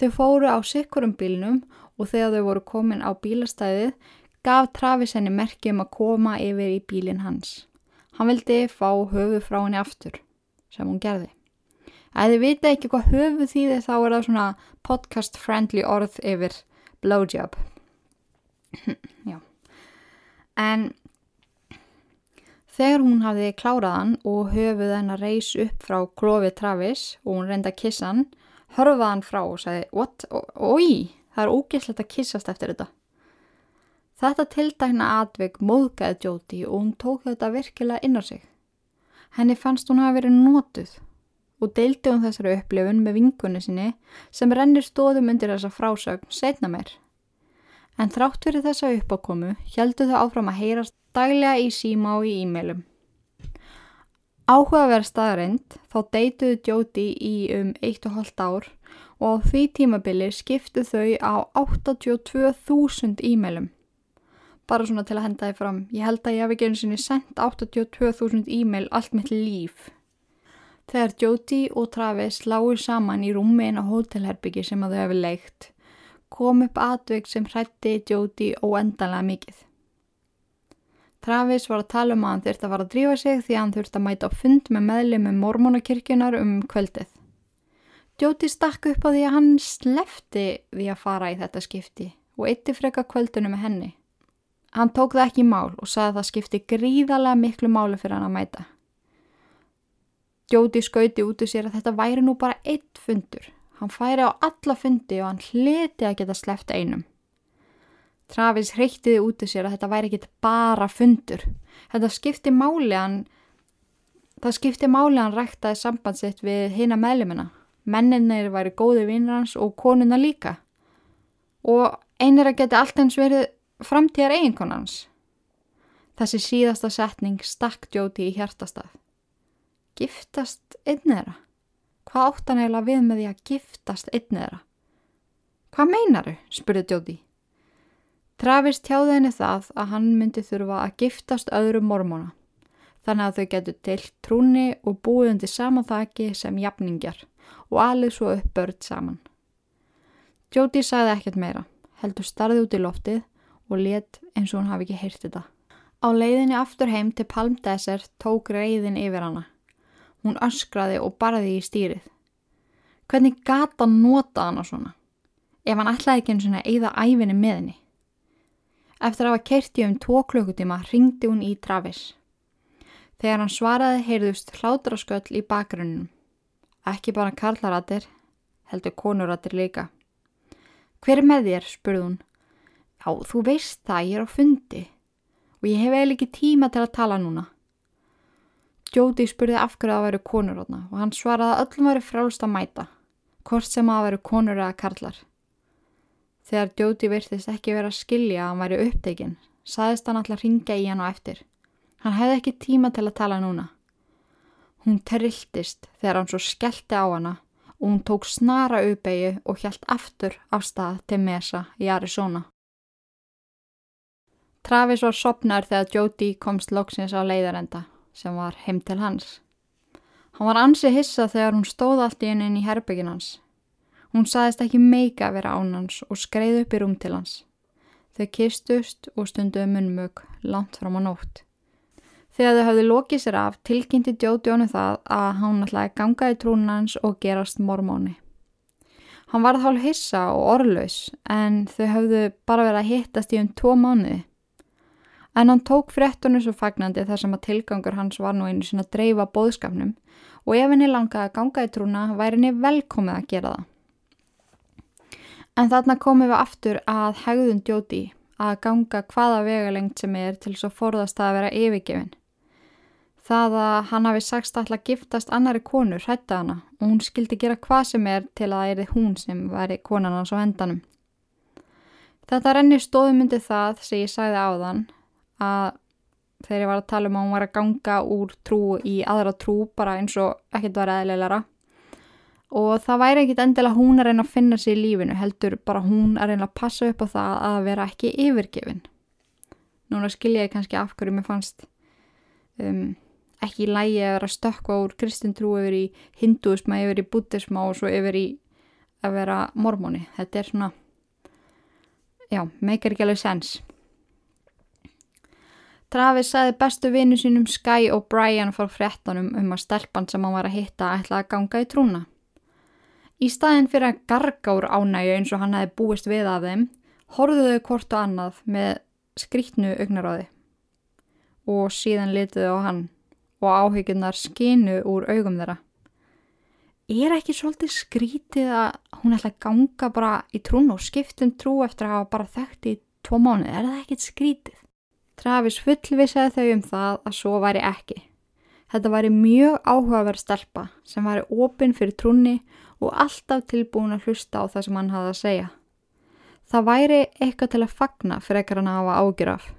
Þau fóru á sikkurum bílnum og þegar þau voru komin á bílastæðið gaf Travis henni merki um að koma yfir í bílinn hans. Hann vildi fá höfu frá henni aftur, sem hún gerði. Ef þið vita ekki hvað höfu þýðir þá er það svona podcast friendly orð yfir blowjob. Já. En þegar hún hafði kláraðan og höfuð hennar reys upp frá klofi Travis og hún reynda að kissa hann, hörfaði hann frá og sagði, what? Ói, það er ógeðslegt að kissast eftir þetta. Þetta tildækna atvik móðgæði Jóti og hún tók þetta virkilega inn á sig. Henni fannst hún hafa verið nótuð og deildi hún þessari upplifun með vingunni sinni sem rennir stóðum undir þessa frásögn setna meir. En þrátt fyrir þessa uppákomu heldu þau áfram að heyrast daglega í síma og í e-mailum. Áhugaverð staðarind þá deituðu Jóti í um 1,5 ár og á því tímabili skiptu þau á 82.000 e-mailum. Bara svona til að henda þið fram. Ég held að ég hef ekki eins og sendt 82.000 e-mail allt mitt líf. Þegar Jóti og Travis lágur saman í rúmi inn á hótelherbyggi sem að þau hefði leikt, kom upp atveg sem hrætti Jóti óendanlega mikið. Travis var að tala um að hann þurfti að fara að drífa sig því að hann þurfti að mæta á fund með meðli með mormónakirkjunar um kvöldið. Jóti stakk upp á því að hann slefti því að fara í þetta skipti og eitti freka kvöldunum með henni. Hann tók það ekki í mál og sagði að það skipti gríðarlega miklu máli fyrir hann að mæta. Jóti skauti út úr sér að þetta væri nú bara eitt fundur. Hann færi á alla fundi og hann hliti að geta sleft einum. Travis reyktiði út úr sér að þetta væri ekki bara fundur. Þetta skipti máli hann, það skipti máli hann ræktaði sambandsitt við hina meðlumina. Menninir væri góði vinnur hans og konuna líka. Og einir að geta allt eins verið framtíðar eiginkonans. Þessi síðasta setning stakk Jóti í hjartastað giftast einn eðra? Hvað átt hann eiginlega við með því að giftast einn eðra? Hvað meinaru? spurði Jóti. Travis tjáði henni það að hann myndi þurfa að giftast öðrum mormóna. Þannig að þau getur til trúni og búið undir saman þakki sem jafningjar og alveg svo upp börn saman. Jóti sagði ekkert meira, heldur starði út í loftið og let eins og hún hafi ekki heyrt þetta. Á leiðinni aftur heim til Palm Desert tók reyðin yfir hana. Hún öskraði og barði í stýrið. Hvernig gata nota hana svona? Ef hann ætlaði ekki eins og eða æfinni með henni. Eftir að hafa kerti um tvo klukkutíma ringdi hún í Travis. Þegar hann svaraði heyrðust hlátrasköll í bakgrunnum. Ekki bara karlaratir, heldur konuratir líka. Hver er með þér, spurði hún. Já, þú veist það, ég er á fundi og ég hef eiginlega ekki tíma til að tala núna. Jóti spurði af hverju það væri konur hátna og hann svaraði að öllum væri frálst að mæta, hvort sem að væri konur eða karlar. Þegar Jóti virtist ekki verið að skilja að hann væri upptekinn, saðist hann alltaf ringa í hann og eftir. Hann hefði ekki tíma til að tala núna. Hún terriltist þegar hann svo skellti á hana og hún tók snara uppeyju og hjælt aftur af stað til Mesa í Arizona. Travis var sopnar þegar Jóti komst loksins á leiðarenda sem var heim til hans. Hann var ansi hissa þegar hún stóð allt í henni inn í herbyggin hans. Hún saðist ekki meika að vera án hans og skreið upp í rúm til hans. Þau kistust og stunduðu munmög langt fram á nótt. Þegar þau hafði lokið sér af tilkynnti Jódjónu það að hann ætlaði ganga í trúnans og gerast mormóni. Hann varð hálf hissa og orðlaus en þau hafðu bara verið að hittast í um tvo mánuði. En hann tók frettunum svo fagnandi þar sem að tilgangur hans var nú einu sinna að dreifa bóðskapnum og ef henni langaði að ganga í trúna væri henni velkomið að gera það. En þarna komum við aftur að hegðun djóti að ganga hvaða vegalengt sem er til svo forðast að vera yfirgefin. Það að hann hafi sagst alltaf giftast annari konur hrætta hana og hún skildi gera hvað sem er til að það erið hún sem væri konan hans á hendanum. Þetta renni stóðumundi það sem ég sagði á þann að þegar ég var að tala um að hún var að ganga úr trú í aðra trú bara eins og ekkert var eðlilega og það væri ekkit endilega hún að reyna að finna sér í lífinu heldur bara hún að reyna að passa upp á það að vera ekki yfirgefin. Núna skilja ég kannski af hverju mér fannst um, ekki í lægi að vera stökka úr kristintrú yfir í hinduisma, yfir í buddhisma og svo yfir í að vera mormóni þetta er svona já, meikar ekki alveg sens Travis sagði bestu vinnu sínum Sky og Brian frá fréttanum um að stelpann sem hann var að hitta ætla að ganga í trúna. Í staðin fyrir að garga úr ánægju eins og hann hefði búist við af þeim, horfðuðu hvort og annað með skrítnu augnaráði og síðan lituðu á hann og áhyggjurnar skinu úr augum þeirra. Er ekki svolítið skrítið að hún ætla að ganga bara í trún og skiptum trú eftir að hafa bara þekkt í tvo mánu? Er það ekkit skrítið? Travis fullvisaði þau um það að svo væri ekki. Þetta væri mjög áhugaverð stelpa sem væri opinn fyrir trúni og alltaf tilbúin að hlusta á það sem hann hafði að segja. Það væri eitthvað til að fagna fyrir ekkar hann að hafa ágjuraf.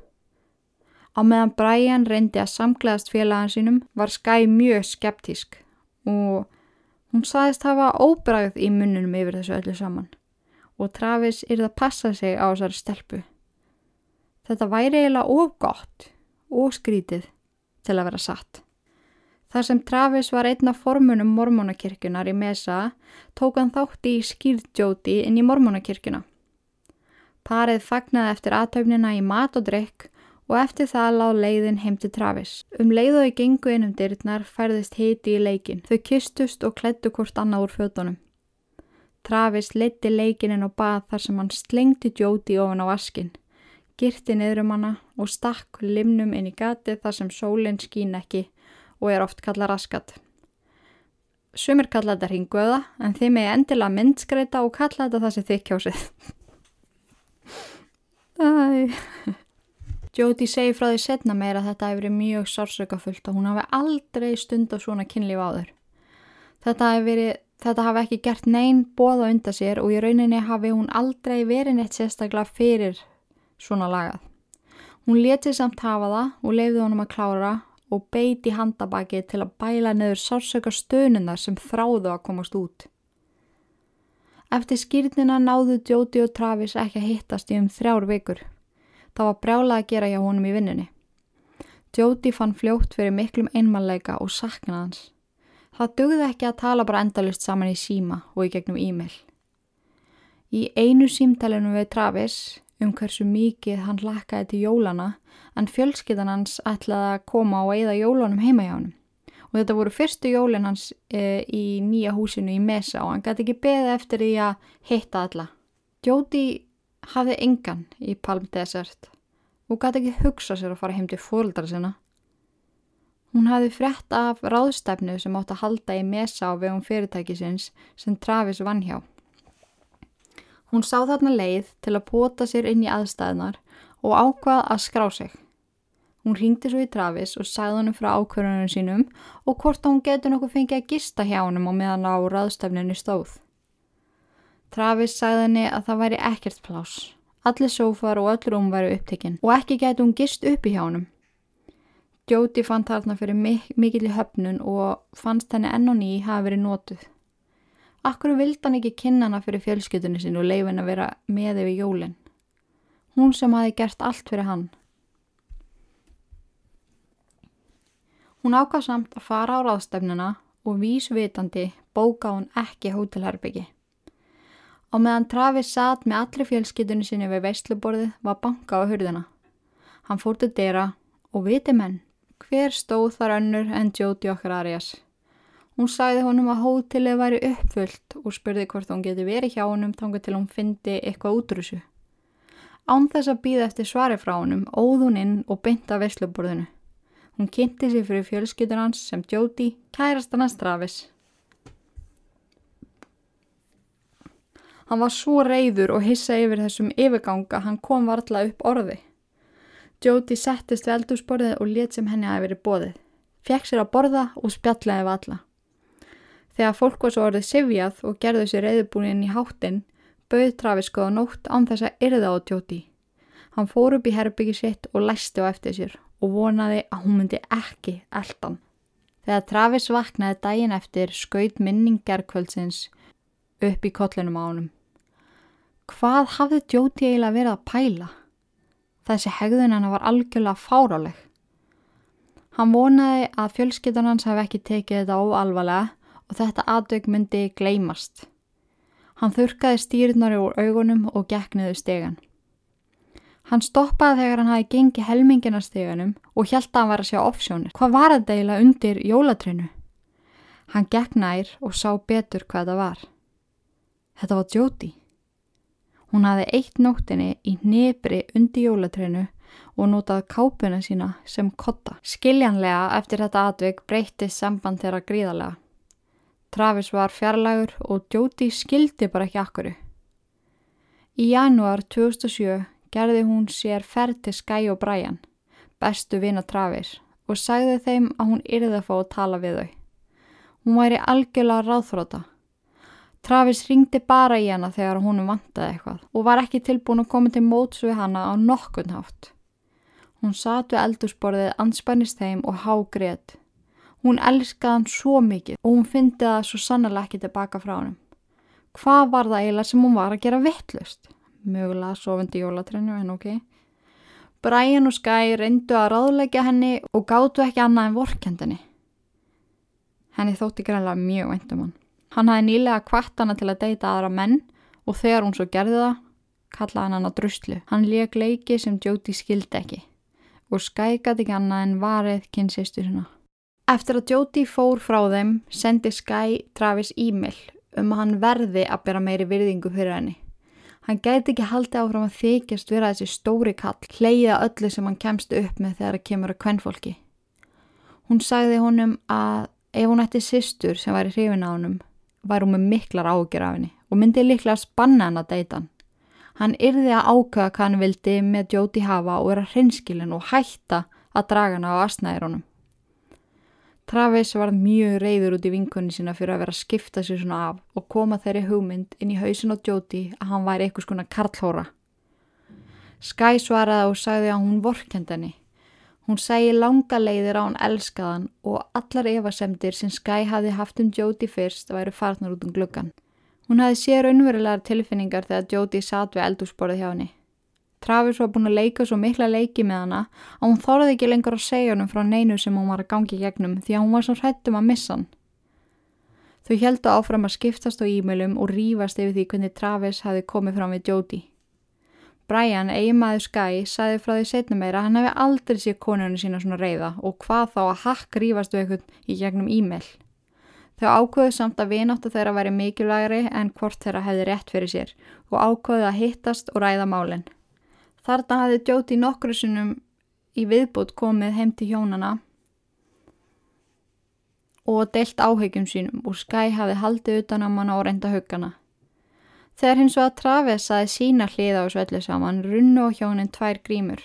Á meðan Brian reyndi að samgleðast félagann sínum var Skye mjög skeptísk og hún saðist hafa óbræð í munnunum yfir þessu öllu saman og Travis yrði að passa sig á þessari stelpu. Þetta væri eiginlega of gott og skrítið til að vera satt. Þar sem Travis var einna formunum mormónakirkjunar í Mesa tók hann þátti í skýrdjóti inn í mormónakirkjuna. Parið fagnaði eftir aðtöfnina í mat og drikk og eftir það lág leiðin heim til Travis. Um leið og í gengu innum dyrtnar færðist heiti í leikin. Þau kistust og klettu hvort annað úr fötunum. Travis leti leikininn og bað þar sem hann slengti djóti ofan á vaskinn girti niður um hana og stakk limnum inn í gati þar sem sólinn skín ekki og er oft kalla raskat. Sumir kalla þetta ringuða en þið með endilega myndskreita og kalla þetta það sem þið kjósið. Jóti segi frá því setna meira að þetta hefur verið mjög sársökafullt og hún hafi aldrei stund á svona kynlíf áður. Þetta hefur verið Þetta hafi ekki gert neyn bóða undan sér og í rauninni hafi hún aldrei verið neitt sérstaklega fyrir svona lagað. Hún letið samt hafa það og leiði honum að klára og beiti handabaki til að bæla neður sársöka stönunar sem þráðu að komast út. Eftir skýrnina náðu Jóti og Travis ekki að hittast í um þrjár vikur. Það var brjálega að gera hjá honum í vinnunni. Jóti fann fljótt fyrir miklum einmannleika og saknaði hans. Það dugði ekki að tala bara endalust saman í síma og í gegnum e-mail. Í einu símtælunum við Travis um hversu mikið hann lakkaði til jólana en fjölskyttan hans ætlaði að koma og eigða jólunum heima hjá hann. Og þetta voru fyrstu jólin hans e, í nýja húsinu í Mesa og hann gæti ekki beða eftir því að hitta alla. Jóti hafði engan í Palm Desert og gæti ekki hugsa sér að fara heim til fóröldara sinna. Hún hafði frett af ráðstefnu sem átt að halda í Mesa á vegum fyrirtækisins sem Travis vann hjá. Hún sá þarna leið til að pota sér inn í aðstæðnar og ákvað að skrá sig. Hún ringdi svo í Travis og sagði hann frá ákvörðunum sínum og hvort hún getur nokkuð fengið að gista hjá hann á meðan á raðstæfninu stóð. Travis sagði henni að það væri ekkert plás. Allir sófar og öll rúm væri upptekinn og ekki getur hún gist upp í hjá hann. Jóti fann þarna fyrir mik mikill í höfnun og fannst henni enn og ný hafi verið nótuð. Akkur vildi hann ekki kynna hana fyrir fjölskytunni sin og leifin að vera með yfir jólinn. Hún sem hafi gert allt fyrir hann. Hún ákvað samt að fara á ráðstefnuna og vísvitandi bóka hún ekki hótelherbyggi. Á meðan Travis satt með allri fjölskytunni sinni við veistluborðið var banka á hurðina. Hann fór til dera og viti menn, hver stóð þar önnur en Jóti okkar Arias. Hún sagði honum að hótelið væri uppfullt og spurði hvort hún geti verið hjá honum tangu til hún fyndi eitthvað útrúsu. Án þess að býða eftir svari frá honum óð hún inn og bynda vesluborðinu. Hún kynnti sig fyrir fjölskytur hans sem Jóti, kærast hann að strafis. Hann var svo reyður og hissa yfir þessum yfirganga hann kom varla upp orði. Jóti settist við eldursporðið og let sem henni hafi verið bóðið. Fjekk sér að borða og spjallaði við alla. Þegar fólk var svo orðið sifjað og gerðu sér reyðbúnin í háttin, bauð Travis skoða nótt án þess að yrða á tjóti. Hann fór upp í herbyggi sitt og læsti á eftir sér og vonaði að hún myndi ekki eldan. Þegar Travis vaknaði daginn eftir skaut minningarkvöldsins upp í kollunum á honum. Hvað hafði Jóti eiginlega verið að pæla? Þessi hegðun hann var algjörlega fáráleg. Hann vonaði að fjölskyttan hans hafi ekki tekið þetta óalvarlega og þetta aðdögg myndi gleymast. Hann þurkaði stýrnari úr augunum og gekniðu stegan. Hann stoppaði þegar hann hafi gengið helminginarstegunum og hjælt að hann var að sjá offsjónir. Hvað var þetta eiginlega undir jólatreinu? Hann nær og sá betur hvað það var. Þetta var Jóti. Hún hafi eitt nóttinni í nefri undir jólatreinu og notaði kápuna sína sem kotta. Skiljanlega eftir þetta atvik breytist samband þeirra gríðarlega. Travis var fjarlægur og Jóti skildi bara ekki akkuru. Í janúar 2007 gerði hún sér ferð til Skye og Brian, bestu vina Travis, og sagði þeim að hún yrði að fá að tala við þau. Hún væri algjörlega ráðþróta. Travis ringdi bara í hana þegar hún vantaði eitthvað og var ekki tilbúin að koma til móts við hana á nokkun hátt. Hún satt við eldursporðið, anspænist þeim og hágrið. Hún elskaði hann svo mikið og hún fyndi það svo sannlega ekki tilbaka frá hann. Hvað var það eiginlega sem hún var að gera vittlust? mögulega sofandi jólatrennu en ok. Brian og Skye reyndu að ráðleggja henni og gáttu ekki annað en vorkendinni. Henni þótti greinlega mjög veintum hann. Hann hafi nýlega kvart hana til að deyta aðra menn og þegar hún svo gerði það, kallaði hann hann að druslu. Hann leik leiki sem Jóti skildi ekki og Skye gæti ekki annað en varið kynsistu sinna. Eftir að Jóti fór frá þeim, sendi Skye Travis e-mail um að hann verði að bera meiri virðingu fyrir henni. Hann gæti ekki haldið áfram að þykjast vera þessi stóri kall, hleyða öllu sem hann kemst upp með þegar það kemur að kvennfólki. Hún sagði honum að ef hún ætti sýstur sem væri hrifin á honum, væri hún með miklar ágjör af henni og myndi líklega að spanna hann að deyta hann. Hann yrði að ákvæða hvað hann vildi með Jóti hafa og vera hrinskilin og hætta að draga hann á asnæðir honum. Travis var mjög reyður út í vinkunni sína fyrir að vera að skipta sér svona af og koma þeirri hugmynd inn í hausin á Jóti að hann væri eitthvað svona karlhóra. Skye svaraði og sagði að hún vorkend henni. Hún segi langa leiðir á hann elskaðan og allar evasemdir sem Skye hafi haft um Jóti fyrst væri farnar út um gluggan. Hún hafi sér unverulegar tilfinningar þegar Jóti satt við eldúsborðið hjá henni. Travis var búin að leika svo mikla leiki með hana að hún þorði ekki lengur að segja hennum frá neinu sem hún var að gangi gegnum því að hún var svo hrættum að missa hann. Þau heldu áfram að skiptast á e-mailum og rýfast yfir því hvernig Travis hafi komið fram við Jodie. Brian, eiginmaður Skye, saði frá því setna meira að hann hefði aldrei séð konunum sína svona reyða og hvað þá að hakk rýfast við eitthvað í gegnum e-mail. Þau ákvöðu samt að vináttu þeirra væri mikilvægri en hvort þeirra hefði rétt fyrir sér og ákvöðu að hittast og ræða málinn. Þarna hafði Jóti nokkru sinnum í viðbútt komið heim til hjónana og deilt áhegjum sínum og Skye hafði haldið utan á manna og reynda hugana. Þegar hins og að Travis aði sína hliða á svellu saman runnu og hjónin tvær grímur.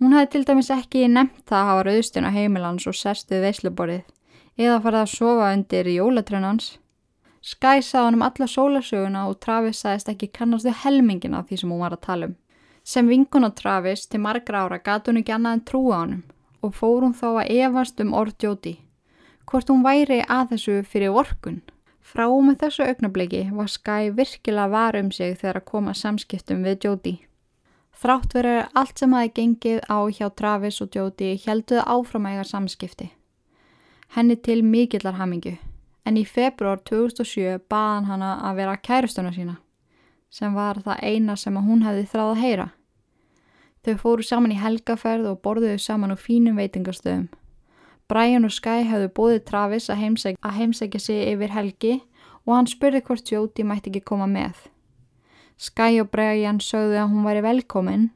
Hún hafði til dæmis ekki nefnt það að hafa rauðstun á heimilans og serstuð veisluborið eða farið að sofa undir jólatrennans. Skye sað hann um alla sólasöguna og Travis saðist ekki kannastu helmingina því sem hún var að tala um. Sem vinkun á Travis til margra ára gat hún ekki annað en trúa honum og fór hún þá að evast um orð Jóti. Hvort hún væri að þessu fyrir orkun. Frá með þessu augnabliki var Skye virkilega var um sig þegar að koma samskiptum við Jóti. Þrátt verið allt sem hafi gengið á hjá Travis og Jóti helduði áfram að eiga samskipti. Henni til mikillar hamingu en í februar 2007 baðan hana að vera kærustuna sína sem var það eina sem hún hefði þráð að heyra. Þau fóru saman í helgaferð og borðuðu saman á fínum veitingastöðum. Brian og Skye hefðu bóðið Travis að heimsækja, að heimsækja sig yfir helgi og hann spurði hvort Jóti mætti ekki koma með. Skye og Brian sögðu að hún væri velkomin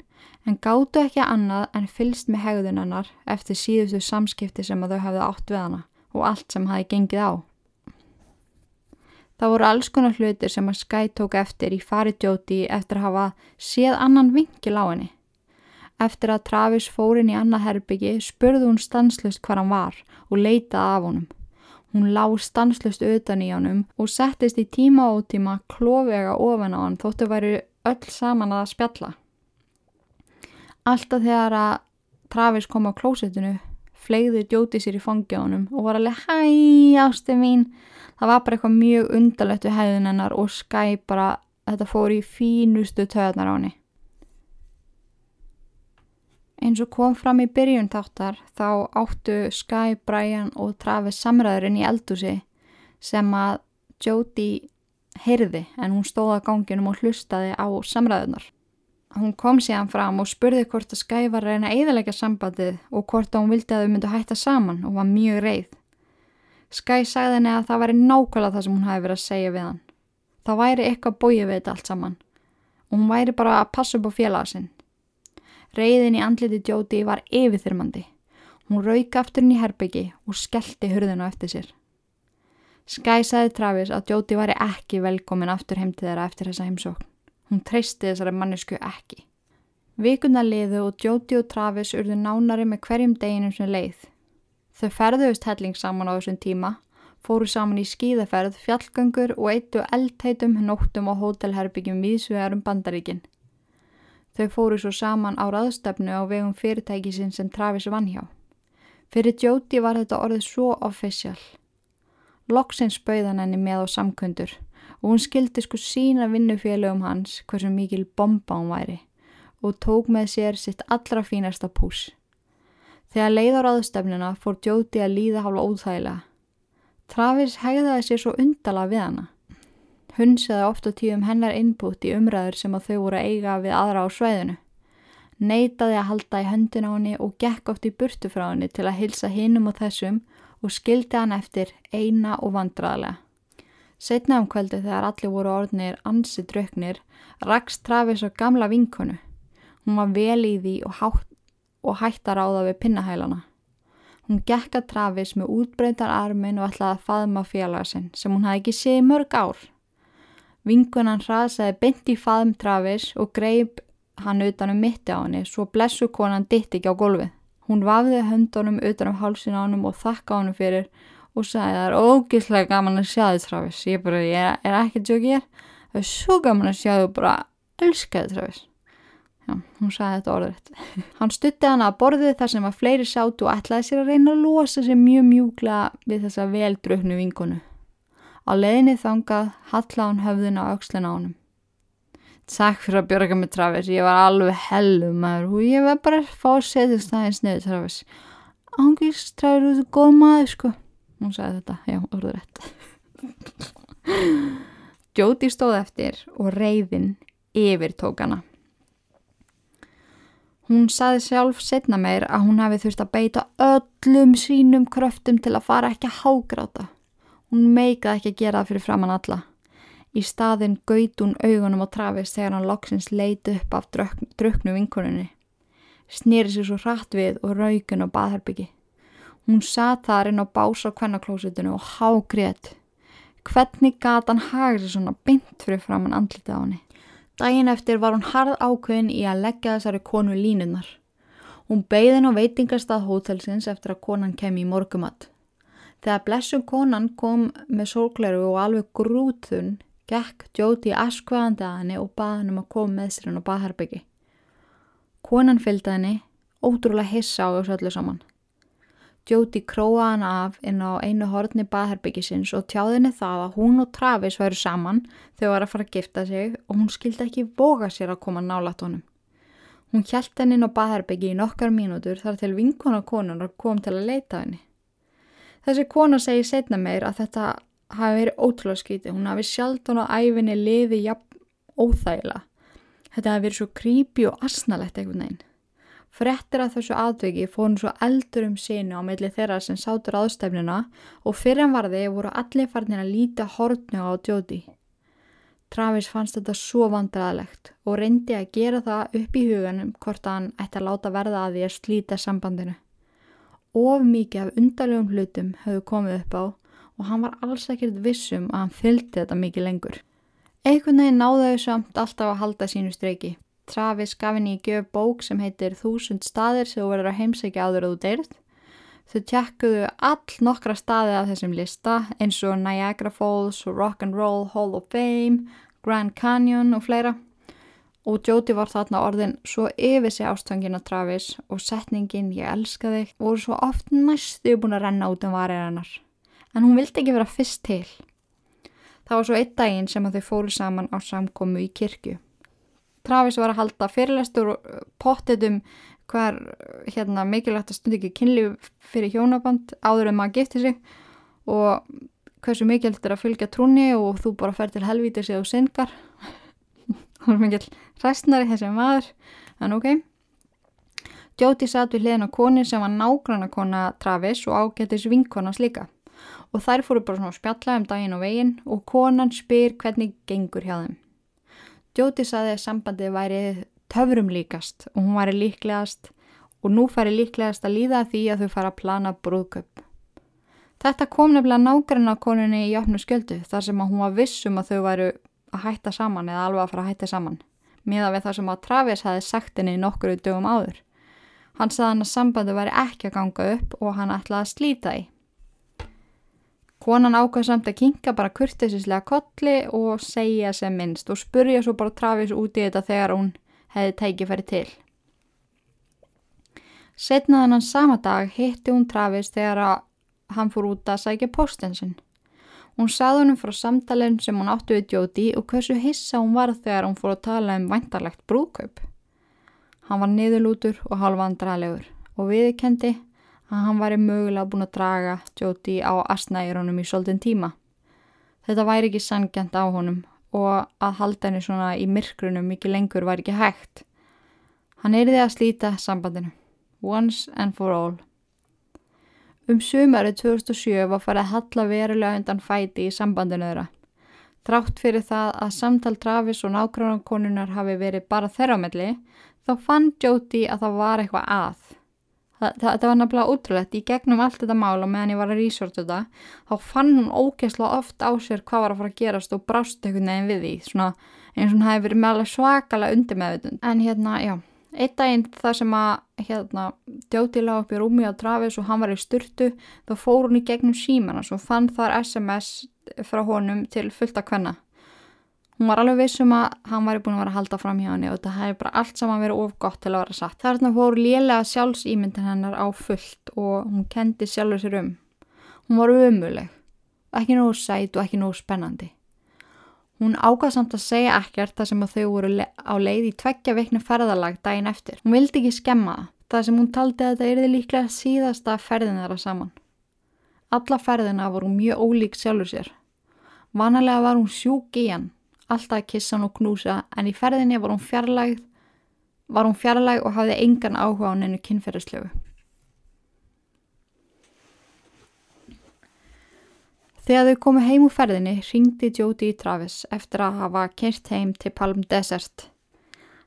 en gáttu ekki annað en fylst með hegðunannar eftir síðustu samskipti sem þau hefðu átt við hana og allt sem hafi gengið á. Það voru alls konar hlutir sem að Skye tók eftir í fari Jóti eftir að hafa séð annan vinkil á henni. Eftir að Travis fór inn í annað herbyggi spurði hún stanslust hvað hann var og leitaði af honum. Hún lág stanslust utan í honum og settist í tíma og tíma klóvega ofan á hann þóttu væri öll saman að spjalla. Alltaf þegar að Travis kom á klósettinu flegði Jóti sér í fangja honum og var alveg hæ ástu mín það var bara eitthvað mjög undarlegt við hæðun hennar og Skye bara, þetta fór í fínustu töðnar á henni. Eins og kom fram í byrjun þáttar þá áttu Skye, Brian og Travis samræðurinn í eldúsi sem að Jodie heyrði en hún stóða ganginum og hlustaði á samræðunar. Hún kom síðan fram og spurði hvort að Skye var reyna eðalega sambandið og hvort að hún vildi að þau myndu hætta saman og var mjög reið. Skye sagði henni að það væri nákvæmlega það sem hún hafi verið að segja við hann. Það væri eitthvað bóið við þetta allt saman og hún væri bara að passa upp á félaga sinn. Reyðin í andliti Jóti var yfirþyrmandi. Hún rauka aftur inn í herbyggi og skellti hurðinu eftir sér. Skye sagði Travis að Jóti væri ekki velkomin aftur heim til þeirra eftir þessa heimsókn. Hún treysti þessari mannesku ekki. Vikuna liðu og Jóti og Travis urðu nánari með hverjum deginum sem leið. Þau ferðuðust helling saman á þessum tíma, fóru saman í skíðaferð, fjallgöngur og eittu eldheitum nóttum og hótelherbyggjum vísvegar um bandaríkinn. Þau fóru svo saman á raðstefnu á vegum fyrirtækisinn sem Travis vann hjá. Fyrir Jóti var þetta orðið svo official. Loksins bauðan henni með á samkundur og hún skildi sko sína vinnufélögum hans hversu mikil bomba hún væri og tók með sér sitt allra fínasta pús. Þegar leiður aðstefnuna fór Jóti að líða hálfa óþægilega. Travis hegðaði sér svo undala við hana. Hunsaði ofta tíum hennar innbútt í umræður sem að þau voru að eiga við aðra á sveiðinu neytaði að halda í höndin á henni og gekk oft í burtu frá henni til að hilsa hinum og þessum og skildi hann eftir eina og vandraðlega. Setna um kvöldu þegar allir voru orðnir ansi drauknir, rakst Travis á gamla vinkonu. Hún var vel í því og, hátt, og hætt að ráða við pinnahælana. Hún gekk að Travis með útbreyndar armin og ætlaði að faðma félaga sinn sem hún hafði ekki séð mörg ár. Vinkunan hraðsaði beint í faðum Travis og greip hann utanum mitti á henni svo blessu konan ditt ekki á gólfið. Hún vafði höndunum utanum hálsin á hann og þakka hann fyrir og sagði það er ógíslega gaman að sjá þið Travis. Ég, bara, ég er ekki tjók ég er. Það er svo gaman að sjá þið og bara elska þið Travis. Já, hún sagði þetta orðrætt. Hann stutti hann að borðið þar sem að fleiri sátu og ætlaði sér að reyna að losa sér mjög mjúgla við þessa veldröknu vinkonu. Á leðinni þangað halla hann höfðin á aukslinn á honum. Takk fyrir að björga mig Travis, ég var alveg hellum maður og ég var bara að fá að setja stæðins niður Travis. Ángist Travis, þú er góð maður sko. Hún sagði þetta, já, orður rétt. Jóti stóð eftir og reyðin yfir tók hana. Hún saði sjálf setna meir að hún hafi þurft að beita öllum sínum kröftum til að fara ekki að hágráta. Hún meikaði ekki að gera það fyrir framann alla. Í staðin gaut hún augunum á Travis þegar hann loksins leiti upp af druknu vinkoninni. Snýri sér svo hratt við og raugin á baðherbyggi. Hún satt þar inn á bása kvennaklósutinu og hágrét. Hvernig gata hann hagri svona bynt fyrir fram hann andlitið á henni? Dægin eftir var hún harð ákveðin í að leggja þessari konu línunar. Hún beigðin á veitingastað hótelsins eftir að konan kem í morgumatt. Þegar blessum konan kom með sólgleru og alveg grútun gekk Jóti askvaðandi að henni og baði henni um að koma með sér henn á baðherbyggi. Konan fylgdi henni, ótrúlega hissa á þessu öllu saman. Jóti króaði hann af inn á einu horni baðherbyggisins og tjáði henni það að hún og Travis væru saman þegar var að fara að gifta sig og hún skildi ekki voga sér að koma nálat honum. Hún hjælt henni inn á baðherbyggi í nokkar mínútur þar til vinkona konunar kom til að leita henni. Þessi kona segi setna meir að þetta hafi verið ótrúlega skítið, hún hafi sjaldan á æfinni liði jafn óþægila. Þetta hafi verið svo creepy og asnalett einhvern veginn. Frettir að þessu aðviki fór hún svo eldur um sínu á milli þeirra sem sátur aðstæfnina og fyrir hann varði voru allir farnir að líta hortnu á djóti. Travis fannst þetta svo vandraðalegt og reyndi að gera það upp í huganum hvort hann ætti að láta verða að því að slíta sambandinu. Of mikið af undarlegum hlutum höfðu komið upp á og hann var alls ekkert vissum að hann fylgdi þetta mikið lengur. Einhvern veginn náðu þau samt alltaf að halda sínu streiki. Travis gaf henni í gjöf bók sem heitir Þúsund staðir sem þú verður að heimsækja áður að þú deyrð. Þau tjekkuðu all nokkra staði af þessum lista eins og Niagara Falls, Rock'n'Roll Hall of Fame, Grand Canyon og fleira. Og Jóti var þarna orðin svo yfir sig ástfangin á Travis og setningin ég elska þig voru svo oft næstu búin að renna út um varið hennar en hún vildi ekki vera fyrst til. Það var svo einn daginn sem þau fóru saman á samkomu í kirkju. Travis var að halda fyrirlestur uh, pottit um hver hérna, mikilvægt að stundi ekki kynlíf fyrir hjónaband áður en maður gifti sig og hversu mikilvægt er að fylgja trúni og þú bara fer til helvíti sig og syngar. Hún er mikil restnari þessi maður, en ok. Jóti satt við hliðin á koni sem var nágranna kona Travis og ágættis vinkonans líka. Og þær fóru bara svona spjalla um daginn og veginn og konan spyr hvernig gengur hjá þeim. Jóti saði að sambandið væri töfrum líkast og hún væri líklegast og nú færi líklegast að líða því að þau fara að plana brúðköp. Þetta kom nefnilega nágranna koninni í jöfnu sköldu þar sem að hún var vissum að þau væru að hætta saman eða alveg að fara að hætta saman, miða við það sem að Travis hafi sagt henni nokkur dögum áður. Hann sagði hann að sambandi væri ekki að ganga upp og hann ætlaði að slíta í. Konan ákvæði samt að kinka bara kurtisislega kolli og segja sem minnst og spurja svo bara Travis út í þetta þegar hún hefði tækið færi til. Setnaðan hann sama dag hitti hún Travis þegar hann fór út að sækja postinsinn. Hún sagði honum frá samtalinn sem hún áttu við Jóti og hversu hissa hún var þegar hún fór að tala um vantarlegt brúðkaup. Hann var niðurlútur og halvandralegur og viðkendi að hann væri mögulega búin að draga Jóti á asnægirunum í svolítinn tíma. Þetta væri ekki sangjant á honum og að halda henni svona í myrkrunum mikið lengur væri ekki hægt. Hann erði að slíta sambandinu. Once and for all. Um sumarið 2007 var farið að halla verulega undan fæti í sambandinu þeirra. Drátt fyrir það að samtal Travis og nákvæmkonunnar hafi verið bara þeirra melli þá fann Jóti að það var eitthvað að. Það, það, það var nefnilega útrúlegt, í gegnum allt þetta mál og meðan ég var að resorta þetta, þá fann hún ógeðslega oft á sér hvað var að fara að gerast og brást einhvern veginn við því, svona eins og hún hefði verið meðal svakalega undir meðvitund. En hérna, já, einn daginn þar sem að, hérna, Jóti lág upp í rúmi á Travis og hann var í styrtu, þá fór hún í gegnum síman og fann þar SMS frá honum til fullta kvenna. Hún var alveg vissum að hann væri búin að vera að halda fram hjá henni og þetta hefði bara allt saman verið of gott til að vera satt. Þarna fór lélega sjálfsýmyndin hennar á fullt og hún kendi sjálfur sér um. Hún var umuleg, ekki nógu sæt og ekki nógu spennandi. Hún ágað samt að segja ekkert þar sem þau voru á leið í tveggja veikna ferðalag daginn eftir. Hún vildi ekki skemma það, þar sem hún taldi að þetta erði líklega síðasta ferðin þeirra saman. Alla ferðina voru mjög ólík sjálfur sér. Vanalega var hún sjúk í hann alltaf að kissa hann og knúsa en í ferðinni var hún fjarlægð var hún fjarlæg og hafði engan áhuga á hennu kynferðislegu. Þegar þau komu heim úr ferðinni ringdi Jóti í Travis eftir að hafa kert heim til Palm Desert.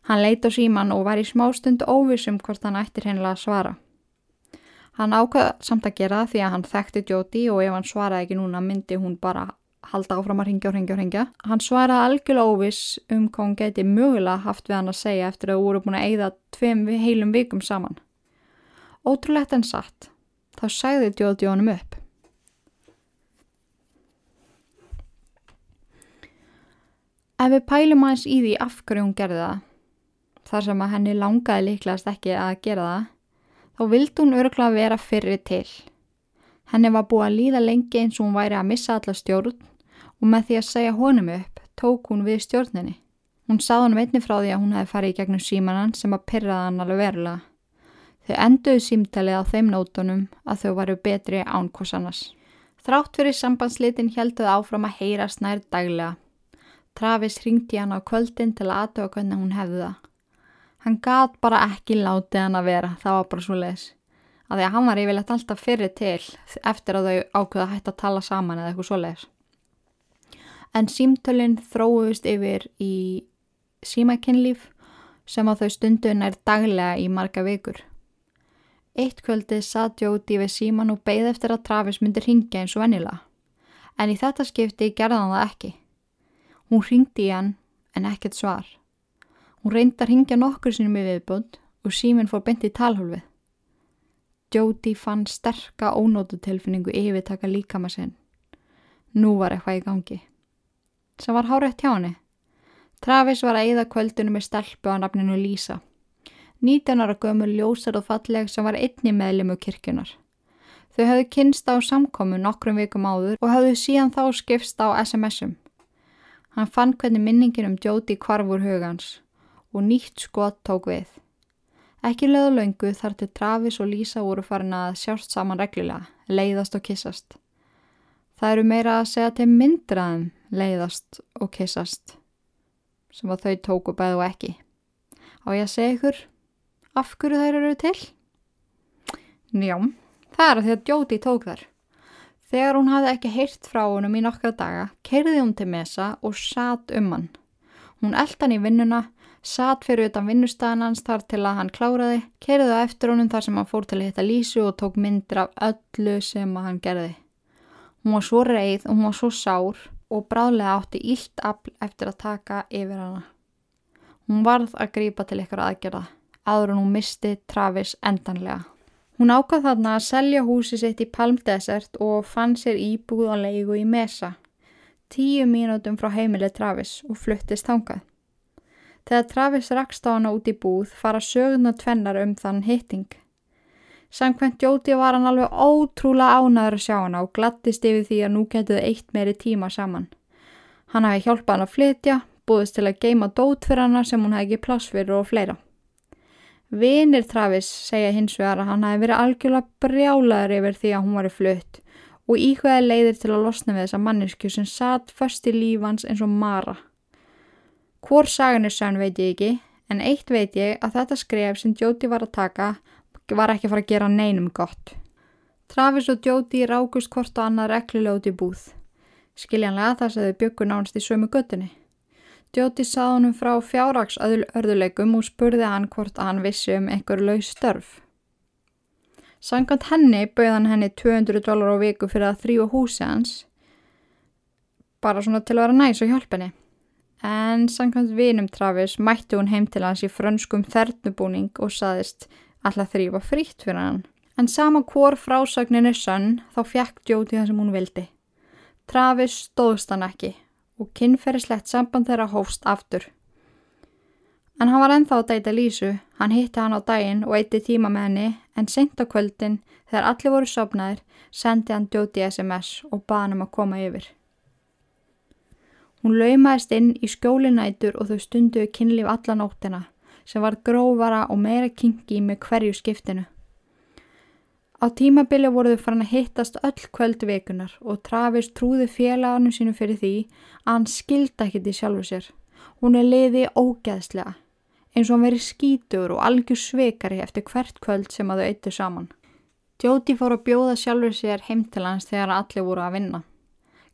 Hann leiti á síman og var í smástund óvissum hvort hann ættir hennilega að svara. Hann ákvaða samt að gera því að hann þekkti Jóti og ef hann svaraði ekki núna myndi hún bara halda áfram að ringja og ringja og ringja. Hann svaraði algjörlega óvis um hvað hún geti mögulega haft við hann að segja eftir að voru búin að eigða tveim heilum vikum saman. Ótrúlegt en satt, þá sæði Jóti honum upp. Ef við pælum aðeins í því af hverju hún gerði það, þar sem að henni langaði líklegast ekki að gera það, þá vildi hún örgulega vera fyrri til. Henni var búið að líða lengi eins og hún væri að missa alla stjórn og með því að segja honum upp tók hún við stjórninni. Hún sað honum einni frá því að hún hefði farið í gegnum símanan sem að pyrraða hann alveg verulega. Þau enduðu símtalið á þeim nótunum að þau varu betri ánkos annars. Þrátt fyrir sambandslitin helduð áfram að heyra snær daglega. Travis ringti hann á kvöldin til að aðtöfa hvernig hún hefði það. Hann gat bara ekki látið hann að vera, það var bara svo leiðis. Að því að hann var yfirlegt alltaf fyrir til eftir að þau ákveða hætta að tala saman eða eitthvað svo leiðis en símtölinn þróuðist yfir í símakinnlíf sem á þau stundun er daglega í marga vikur. Eitt kvöldið satt Jóti við síman og beigð eftir að Travis myndi ringja eins og vennilega, en í þetta skipti gerði hann það ekki. Hún ringdi í hann en ekkert svar. Hún reyndi að ringja nokkur sinum í viðbund og síminn fór beint í talhulfið. Jóti fann sterka ónótutilfinningu yfirtaka líkama sinn. Nú var eitthvað í gangi sem var hárætt hjá henni. Travis var að eigða kvöldunum með stelpu á nafninu Lísa. 19 ára gömur ljósar og falleg sem var einni meðlimu kirkjunar. Þau hafðu kynst á samkomu nokkrum vikum áður og hafðu síðan þá skipst á SMS-um. Hann fann hvernig minningin um Jóti kvarfur hugans og nýtt skot tók við. Ekki löðu löngu þar til Travis og Lísa voru farin að sjást saman reglulega, leiðast og kissast. Það eru meira að segja til myndraðum leiðast og kissast. sem að þau tóku bæðu ekki. Á ég að segja ykkur af hverju þær eru til? Já, það er að því að Jóti tók þar. Þegar hún hafði ekki heyrt frá honum í nokkra daga, kerði hún til Mesa og satt um hann. Hún eldi hann í vinnuna, satt fyrir utan vinnustæðan hans þar til að hann kláraði, kerði það eftir honum þar sem hann fór til að hitta Lísu og tók myndir af öllu sem hann gerði. Hún var svo reið og hún var svo sár og bráðlega átti ílt afl eftir að taka yfir hana. Hún varð að grípa til ykkur aðgerða, aður hún misti Travis endanlega. Hún ákvað þarna að selja húsi sitt í Palm Desert og fann sér íbúð á leigu í Mesa, tíu mínútum frá heimilið Travis og fluttist þangað. Þegar Travis rakst á hana út í búð fara söguna tvennar um þann hitting. Samkvæmt Jóti var hann alveg ótrúlega ánaður að sjá hana og glattist yfir því að nú getuði eitt meiri tíma saman. Hann hafi hjálpað hann að flytja, búðist til að geima dót fyrir hana sem hún hefði ekki pláss fyrir og fleira. Vinir Travis segja hins vegar að hann hafi verið algjörlega brjálaður yfir því að hún var í flutt og íkveði leiðir til að losna við þessa mannisku sem satt först í lífans eins og Mara. Hvor sagan er sann veit ég ekki, en eitt veit ég að þetta skref sem Jóti var að taka var ekki að fara að gera neinum gott. Travis og Jóti rákust hvort á annað reglulega út í búð. Skiljanlega að þau byggur nánast í sömu göttunni. Jóti sað honum frá fjárrags örðuleikum og spurði hann hvort hann vissi um einhver laus störf. Sankant henni bauð hann henni 200 dólar á viku fyrir að þrýfa húsi hans, bara svona til að vera næs og hjálp henni. En sankant vinum Travis mætti hún heim til hans í frönskum þernubúning og saðist alltaf þrýfa frítt fyrir hann. En sama hvor frásagnin er sönn þá fjekk Jóti það sem hún vildi. Travis stóðst hann ekki og kynferðislegt samband þeirra hófst aftur. En hann var enþá að deyta Lísu, hann hitti hann á daginn og eitti tíma með henni en sent á kvöldin þegar allir voru sopnaðir sendi hann djóti SMS og baði hann um að koma yfir. Hún laumaðist inn í skjólinætur og þau stunduðu kynlíf alla nóttina sem var grófara og meira kingi með hverju skiptinu. Á tímabili voruðu farin að hittast öll kvöldu vikunar og Travis trúði félagarnu sínu fyrir því að hann skilda ekkit í sjálfu sér. Hún er liði ógeðslega, eins og hann veri skítur og algjör sveikari eftir hvert kvöld sem að þau eittu saman. Jóti fór að bjóða sjálfur sér heim til hans þegar allir voru að vinna.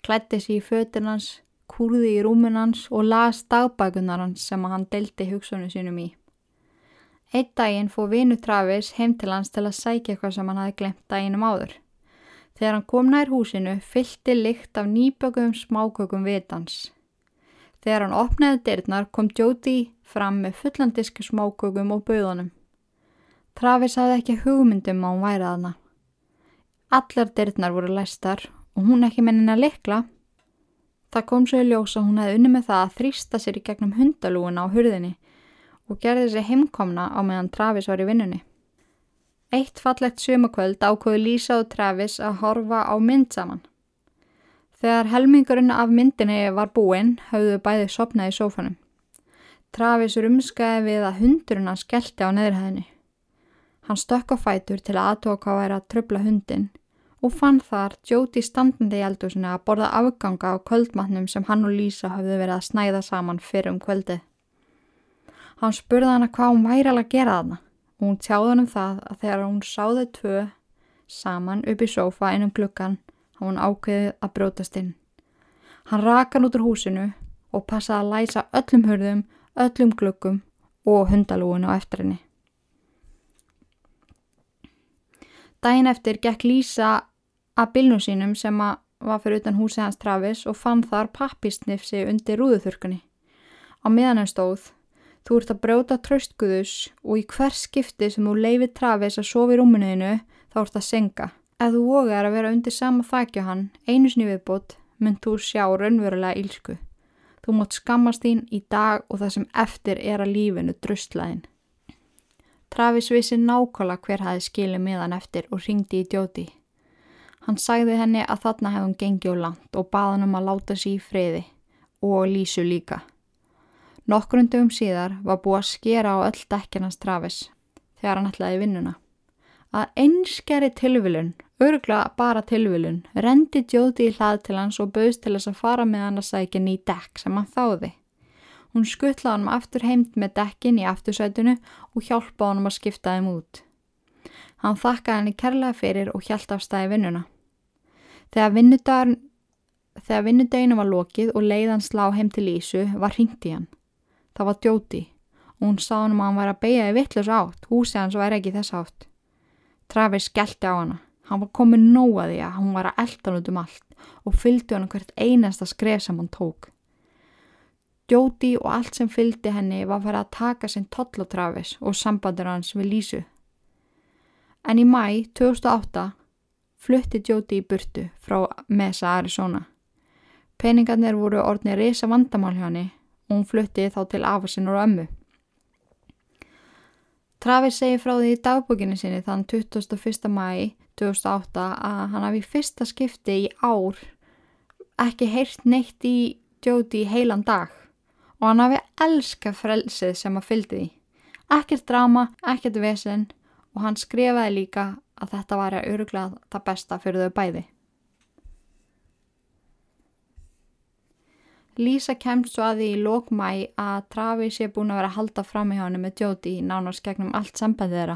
Klætti sér í fötin hans, kúrði í rúmin hans og las dagbækunar hans sem hann delti hugsunum sínum í. Eitt daginn fóð vinu Travis heim til hans til að sækja eitthvað sem hann hafi glemt daginnum áður. Þegar hann kom nær húsinu fylgti lykt af nýbögum smákökum vitans. Þegar hann opnaði dyrnar kom Jóti fram með fullandiski smákökum og böðunum. Travis hafði ekki hugmyndum á hún værið aðna. Allar dyrnar voru læstar og hún ekki mennin að likla. Það kom svo í ljós að hún hefði unni með það að þrýsta sér í gegnum hundalúuna á hurðinni og gerði sér heimkomna á meðan Travis var í vinnunni. Eitt fallegt sumakvöld ákvöðu Lísa og Travis að horfa á mynd saman. Þegar helmingurinn af myndinni var búinn hafðu bæði sopnað í sófanum. Travis rumskaði við að hundurinn hans skellti á neðurhæðinni. Hann stökk á fætur til að aðtóka að væra að tröfla hundin og fann þar Jóti standandi í eldúsinu að borða afganga á kvöldmatnum sem hann og Lísa hafðu verið að snæða saman fyrir um kvöldið. Hann spurði hana hvað hún væri alveg að gera þarna og hún tjáði hann um það að þegar hún sáði tvö saman upp í sófa einum glukkan hann hún ákveðið að brótast inn. Hann raka hann út úr húsinu og passaði að læsa öllum hörðum, öllum glukkum og hundalúinu á eftir henni. Dæin eftir gekk Lísa að bilnum sínum sem að var fyrir utan húsi hans Travis og fann þar pappisnifsi undir rúðuþurkunni. Á miðan hann stóð Þú ert að brjóta tröstguðus og í hver skipti sem þú leifir Travis að sofa í rúminuðinu þá ert að senga. Ef þú vogar að vera undir sama þakja hann, einu sinni viðbútt, mynd þú sjá raunverulega ílsku. Þú mótt skammast þín í dag og það sem eftir er að lífinu dröstlaðin. Travis vissi nákvæmlega hver hafi skilið miðan eftir og ringdi í djóti. Hann sagði henni að þarna hefði hún gengið á land og baði hann um að láta sér í friði og lísu líka. Nokkrundum síðar var búið að skera á öll dekkinans Travis þegar hann ætlaði vinnuna. Að einskjari tilvilun, örgla bara tilvilun, rendi Jóti í hlað til hans og bauðst til þess að fara með hann að sækja ný dekk sem hann þáði. Hún skuttlaði honum aftur heimt með dekkin í aftursætunu og hjálpaði honum að skipta þeim út. Hann þakkaði henni kærlega fyrir og hjælt af stæði vinnuna. Þegar, þegar vinnudeginu var lokið og leiðan slá heim til Lísu var hringt í hann. Það var djóti og hún sá hann að hann var að beigja í vittlös átt, húsið hans var ekki þess átt. Travis skellti á hana. Hann var komið nóa því að hann var að elda hann út um allt og fylgdi hann hvert einasta skref sem hann tók. Jóti og allt sem fylgdi henni var fara að taka sinn toll á Travis og sambandur hans við Lísu. En í mæ 2008 flutti Jóti í burtu frá Mesa, Arizona. Peningarnir voru orðnið reysa vandamál hjá henni og hún flutti þá til afasinn og ömmu. Travis segi frá því í dagbúkinu sinni þann 21. mæ 2008 að hann hafi fyrsta skipti í ár ekki heyrt neitt í Jóti heilan dag og hann hafi elska frelsið sem að fyldi því. Ekkert drama, ekkert vesen og hann skrifaði líka að þetta var að öruglega það besta fyrir þau bæði. Lísa kemst svo að því í lókmæ að Travis er búin að vera að halda fram í hann með Jóti nánast gegnum allt sambandið þeirra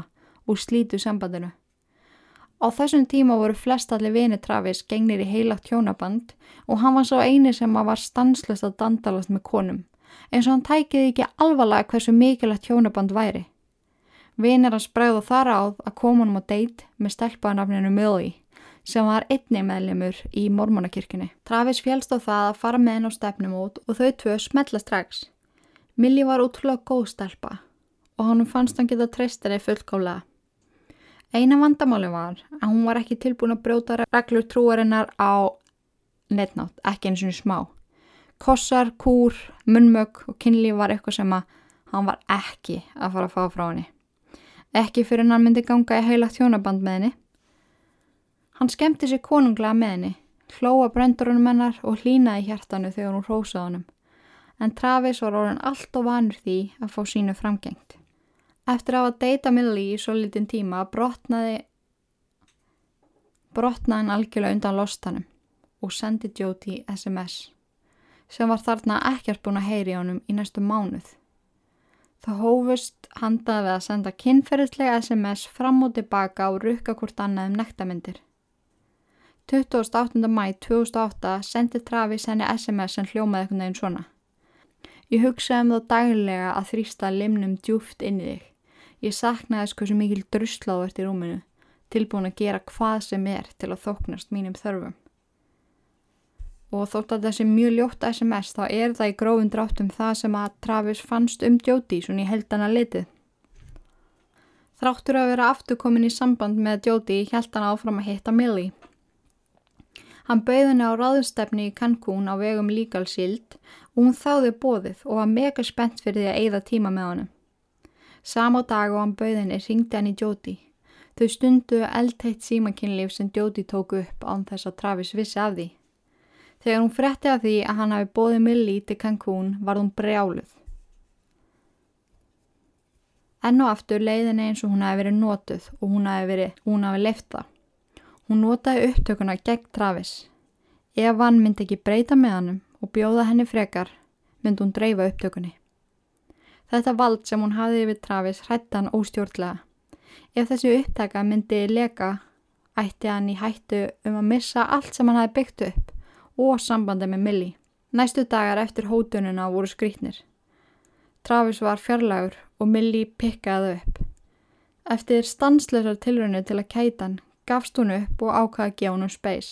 og slítu sambandinu. Á þessum tíma voru flest allir vini Travis gengnir í heilagt hjónaband og hann var svo eini sem var stanslust að dandalast með konum, eins og hann tækiði ekki alvarlega hversu mikilvægt hjónaband væri. Vinir hans bregðu þar áð að koma hann á deitt með stelpaðanafninu Millie, sem var einni meðlemur í mormonakirkjunni. Travis fjálst á það að fara með henn á stefnumót og þau tvö smetla strax. Millie var útrúlega góð stelpa og hann fannst hann geta treyst henni fullkálega. Eina vandamáli var að hún var ekki tilbúin að brjóta reglur trúarinnar á netnátt, ekki eins og smá. Kossar, kúr, munmög og kynlíf var eitthvað sem að hann var ekki að fara að fá frá henni. Ekki fyrir hann myndi ganga í heila þjónaband með henni. Hann skemmti sér konunglega með henni, hlóa brendurunum hennar og hlínaði hjartanu þegar hún rósaði honum. En Travis var orðin allt og vanur því að fá sínu framgengt. Eftir að hafa deyta Millie í svo litin tíma brotnaði brotnaði hann algjörlega undan lostanum og sendi Jóti SMS sem var þarna ekkert búin að heyri honum í næstu mánuð. Það hófust handaði við að senda kynferðislega SMS fram og tilbaka og rukka hvort annað um nektamindir. 28. mæ 2008 sendi Travis henni SMS sem hljómaði eitthvað neginn svona. Ég hugsaði um þá daglega að þrýsta limnum djúft inn í þig. Ég saknaði þess hversu mikil drusláð ert í rúminu, tilbúin að gera hvað sem er til að þóknast mínum þörfum. Og þótt að þessi mjög ljótt SMS þá er það í grófum dráttum það sem að Travis fannst um Jóti svona í heldana litið. Þráttur að vera afturkomin í samband með Jóti held hann áfram að hitta Millie. Hann bauði henni á ráðustefni í Cancún á vegum Legal Shield og hún þáði bóðið og var mega spennt fyrir því að eigða tíma með honum. Samá dag og hann bauðinni ringdi hann í Jóti. Þau stundu eldteitt símakinnlíf sem Jóti tóku upp án þess að Travis vissi af því. Þegar hún fretti af því að hann hafi bóðið Millie til Cancún var hún brjáluð. Enn og aftur leiðinni eins og hún hafi verið nótuð og hún hafi verið, hún hafi lefta. Hún notaði upptökuna gegn Travis. Ef hann myndi ekki breyta með hannum og bjóða henni frekar, myndi hún dreifa upptökunni. Þetta vald sem hún hafði yfir Travis hrætti hann óstjórnlega. Ef þessi upptaka myndi leka, ætti hann í hættu um að missa allt sem hann hafi byggt upp og sambandi með Millie. Næstu dagar eftir hótununa voru skrítnir. Travis var fjarlagur og Millie pikkaði upp. Eftir stanslösar tilrönu til að kæta hann, gafst hún upp og ákvaði að gefa honum speys.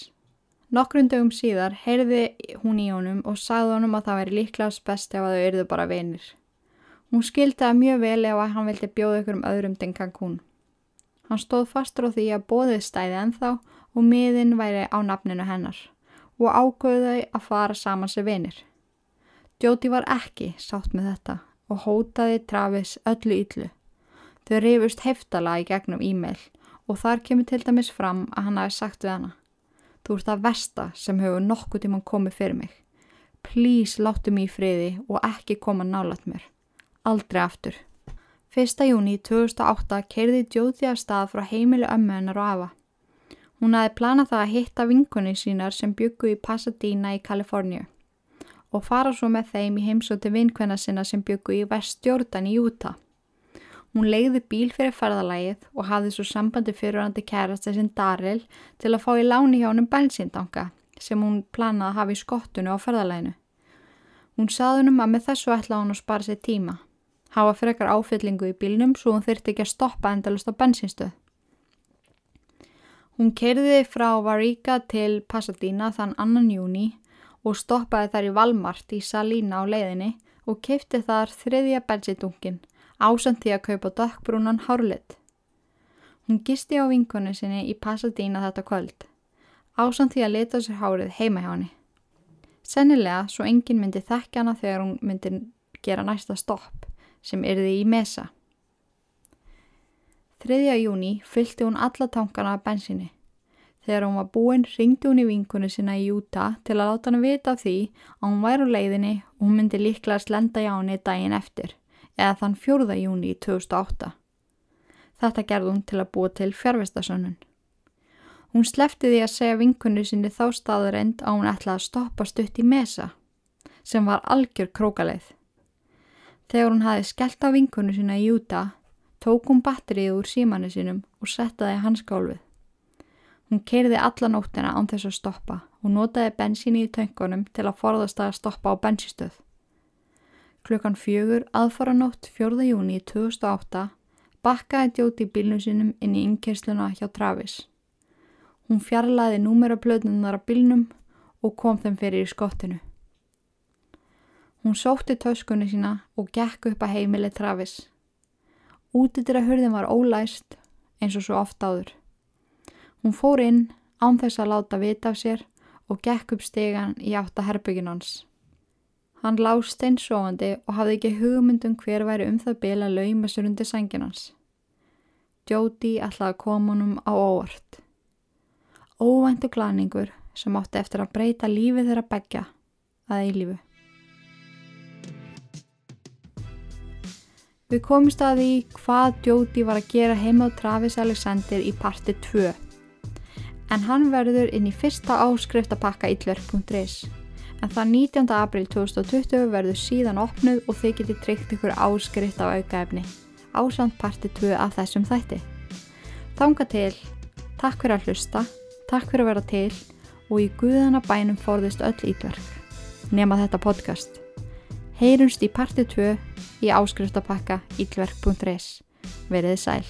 Nokkrundum síðar heyrði hún í honum og sagði honum að það væri líklegast best ef þau erðu bara vinir. Hún skildi það mjög vel ef að hann vildi bjóða ykkur um öðrum den Cancún. Hann stóð fastur á því að bóðið stæði enþá og miðin væri á nafninu hennar og ágöðuði að fara saman sem vinir. Jóti var ekki sátt með þetta og hótaði Travis öllu yllu. Þau rifust heftala í gegnum e-mail og þar kemur til dæmis fram að hann hafi sagt við hana Þú ert það versta sem hefur nokkuð tíma komið fyrir mig. Please láttu mér í friði og ekki koma nálat mér aldrei aftur. 1. júni 2008 keirði Jóði af stað frá heimilu ömmu hennar og afa. Hún aði planað það að hitta vinkunni sínar sem byggu í Pasadena í Kaliforníu og fara svo með þeim í heimsóti vinkvenna sinna sem byggu í vestjórdan í Júta. Hún leiði bíl fyrir ferðalægið og hafði svo sambandi fyrirhandi kærasta sinn Daril til að fá í láni hjá hennum bensíndanka sem hún planaði að hafa í skottunu á ferðalæginu. Hún saði hennum að með þessu ætla hún að spara sér tíma. Hafa frekar áfyllingu í bílnum svo hún þurfti ekki að stoppa endalust á bensinstöð. Hún kerði frá Varíka til Pasadena þann annan júni og stoppaði þar í Valmart í Salína á leiðinni og keipti þar þriðja bensidunkin ásand því að kaupa dökkbrúnan hárlitt. Hún gisti á vinkonu sinni í Pasadena þetta kvöld, ásand því að leta sér hárið heima hjá henni. Sennilega svo enginn myndi þekkja hana þegar hún myndi gera næsta stopp sem yrði í Mesa. 3. júni fylgti hún alla tankana af bensinni. Þegar hún var búinn ringdi hún í vinkunni sinna í Júta til að láta hann vita af því að hún væri á leiðinni og hún myndi líklega slenda hjá henni daginn eftir, eða þann 4. júni 2008. Þetta gerði hún til að búa til fjárvestasönnun. Hún slefti því að segja vinkunni sinni þá staðurend að hún ætlaði að stoppa stutt í mesa, sem var algjör krókaleið. Þegar hún hafi skellt á vinkunni sinna í Júta tók hún batterið úr símanu sínum og settaði hans gálfið. Hún keirði alla nóttina án þess að stoppa og notaði bensíni í töngunum til að forðast að stoppa á bensistöð. Klukkan fjögur aðfara nótt 4. júni 2008 bakkaði djóti bílnum sínum inn í innkeysluna hjá Travis. Hún fjarlæði númeraplötunar af bílnum og kom þeim fyrir í skottinu. Hún sótti töskunni sína og gekk upp að heimili Travis. Útidra hurðin var ólæst eins og svo oft áður. Hún fór inn án þess að láta vita af sér og gekk upp stegan í átta herbyggin hans. Hann lást einn sofandi og hafði ekki hugmyndum hver væri um það bila lauma sér undir sengin hans. Jóti ætlaði að koma honum á óvart. Óvæntu glaningur sem átti eftir að breyta lífið þeirra begja að eilífu. Við komumst að því hvað Jóti var að gera heima á Travis Alexander í parti 2. En hann verður inn í fyrsta áskriftapakka illverk.is. En það 19. april 2020 verður síðan opnuð og þið getur tryggt ykkur áskrift á aukaefni. Ásamt parti 2 af þessum þætti. Þánga til, takk fyrir að hlusta, takk fyrir að vera til og í guðana bænum forðist öll illverk. Nema þetta podcast. Heyrumst í parti 2 í áskriftapakka ílverk.is. Verðið sæl.